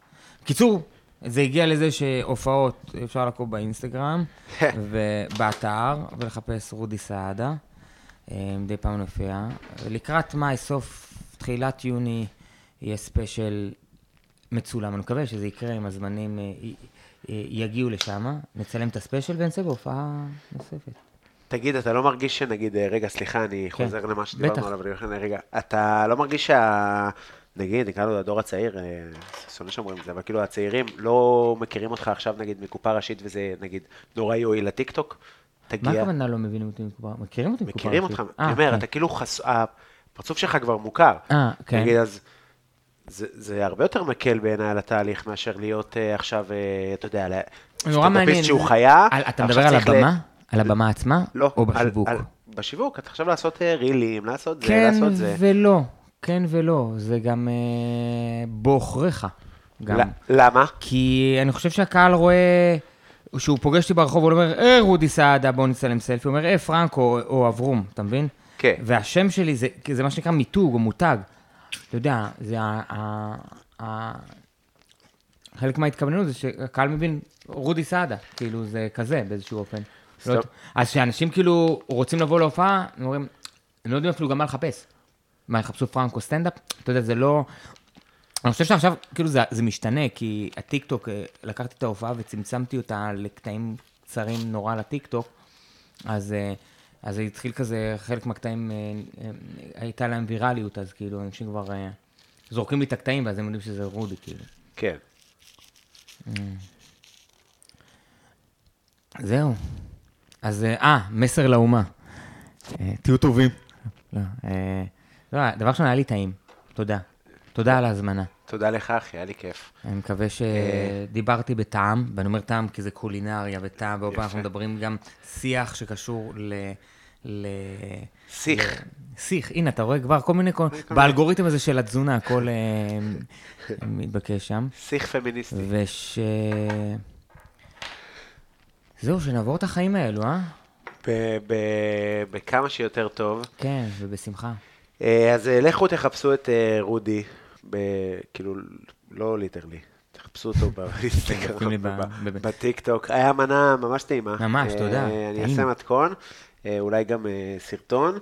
קיצור, זה הגיע לזה שהופעות אפשר לעקוב באינסטגרם ובאתר, ולחפש רודי סעדה, אה, מדי פעם נופיע. לקראת מאי, סוף, תחילת יוני, יהיה ספיישל מצולם. אני מקווה שזה יקרה עם הזמנים, אה, יגיעו לשם, נצלם את הספיישל ונצא בהופעה נוספת. תגיד, אתה לא מרגיש שנגיד, אה, רגע, סליחה, אני כן, חוזר למה. שדיברנו עליו, רגע, אתה לא מרגיש שה... נגיד, נקרא לו הדור הצעיר, אה, שונא שאומרים את זה, אבל כאילו הצעירים לא מכירים אותך עכשיו, נגיד, מקופה ראשית, וזה, נגיד, נורא יועיל לטיקטוק? מה תגיע, הכוונה לא מבינים אותי מקופה? מכירים אותי מקופה? מכירים ראשית? אותך, אה, אני אומר, כן. אתה כאילו חס... הפרצוף שלך כבר מוכר. אה, כן. נגיד, אז זה, זה הרבה יותר מקל בעיניי על התהליך מאשר להיות אה, עכשיו, אה, אתה יודע, נורא מעניין. שהוא חיה. על- אתה מדבר על צריך ל- הבמה? על הבמה עצמה? לא, או על- בשיווק? על- בשיווק, אתה עכשיו לעשות אה, רילים, לעשות זה, כן לעשות זה. ולא, כן ולא, זה גם אה, בעוכריך. גם. למה? כי אני חושב שהקהל רואה, שהוא פוגש אותי ברחוב, הוא אומר, אה, רודי סעדה, בוא נצלם סלפי. הוא אומר, אה, פרנקו או, או אברום, אתה מבין? כן. והשם שלי זה, זה מה שנקרא מיתוג או מותג. אתה יודע, זה ה... ה, ה- חלק מההתכווננות זה שהקהל מבין, רודי סעדה, כאילו זה כזה באיזשהו אופן. לא, אז כשאנשים כאילו רוצים לבוא להופעה, הם אומרים, הם לא יודעים אפילו גם מה לחפש. מה, יחפשו פרנקו סטנדאפ? אתה יודע, זה לא... אני חושב שעכשיו, כאילו, זה, זה משתנה, כי הטיקטוק, אה, לקחתי את ההופעה וצמצמתי אותה לקטעים קצרים נורא לטיקטוק, אז, אה, אז זה התחיל כזה, חלק מהקטעים, אה, הייתה להם ויראליות, אז כאילו, אנשים כבר זורקים לי את הקטעים, ואז הם יודעים שזה רודי, כאילו. כן. זהו. אז, אה, מסר לאומה. תהיו טובים. לא, לא, דבר ראשון, היה לי טעים. תודה. תודה על ההזמנה. תודה לך, אחי, היה לי כיף. אני מקווה שדיברתי בטעם, ואני אומר טעם כי זה קולינריה וטעם, ועוד פעם אנחנו מדברים גם שיח שקשור ל... ל... שיח. שיח, הנה, אתה רואה כבר כל מיני... באלגוריתם הזה של התזונה, הכל אה, מתבקש שם. שיח פמיניסטי. וש... זהו, שנעבור את החיים האלו, אה? בכמה שיותר טוב. כן, ובשמחה. אה, אז אה, לכו תחפשו את רודי. ב... כאילו, לא ליטרלי, תחפשו אותו באינסטגרם, בטיק טוק. היה מנה ממש טעימה. ממש, תודה. אה, אני אעשה מתכון, אה, אולי גם אה, סרטון.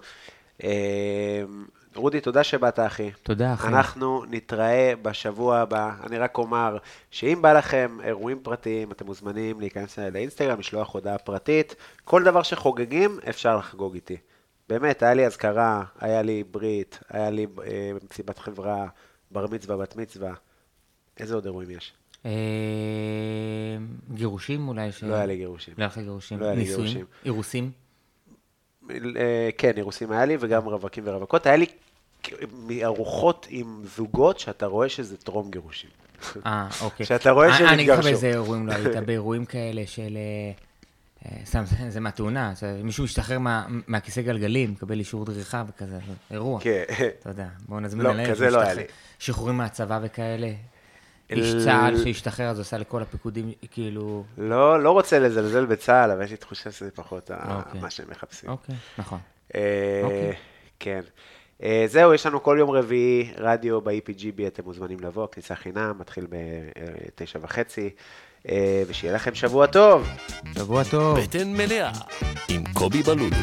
רודי, תודה שבאת, אחי. תודה, אחי. אנחנו נתראה בשבוע הבא. אני רק אומר שאם בא לכם אירועים פרטיים, אתם מוזמנים להיכנס לאינסטגרם, לשלוח הודעה פרטית. כל דבר שחוגגים, אפשר לחגוג איתי. באמת, היה לי אזכרה, היה לי ברית, היה לי אה, מסיבת חברה, בר מצווה, בת מצווה. איזה עוד אירועים יש? אה, גירושים אולי? לא היה לי גירושים. לא היה לך גירושים. לא היה לי גירושים. אירוסים? אה, כן, אירוסים היה לי, וגם רווקים ורווקות. היה לי ארוחות עם זוגות שאתה רואה שזה טרום גירושים. אה, אוקיי. שאתה רואה שהם התגרשו. אני אגיד לך באיזה אירועים לא היית, באירועים כאלה של... סתם, זה מהתאונה, מישהו משתחרר מהכיסא גלגלים, מקבל אישור דריכה וכזה, אירוע. כן. אתה יודע, בואו נזמין אליהם. לא, כזה לא היה לי. שחרורים מהצבא וכאלה. איש צה"ל שהשתחרר, אז עושה לכל הפיקודים, כאילו... לא, לא רוצה לזלזל בצה"ל, אבל יש לי תחושה שזה פחות אוקיי. מה שהם מחפשים. אוקיי, נכון. אה, אוקיי. כן. אה, זהו, יש לנו כל יום רביעי רדיו ב-EPGB, אתם מוזמנים לבוא, כניסה חינם, מתחיל בתשע וחצי. אה, ושיהיה לכם שבוע טוב. שבוע טוב. בטן מלאה עם קובי בלולו.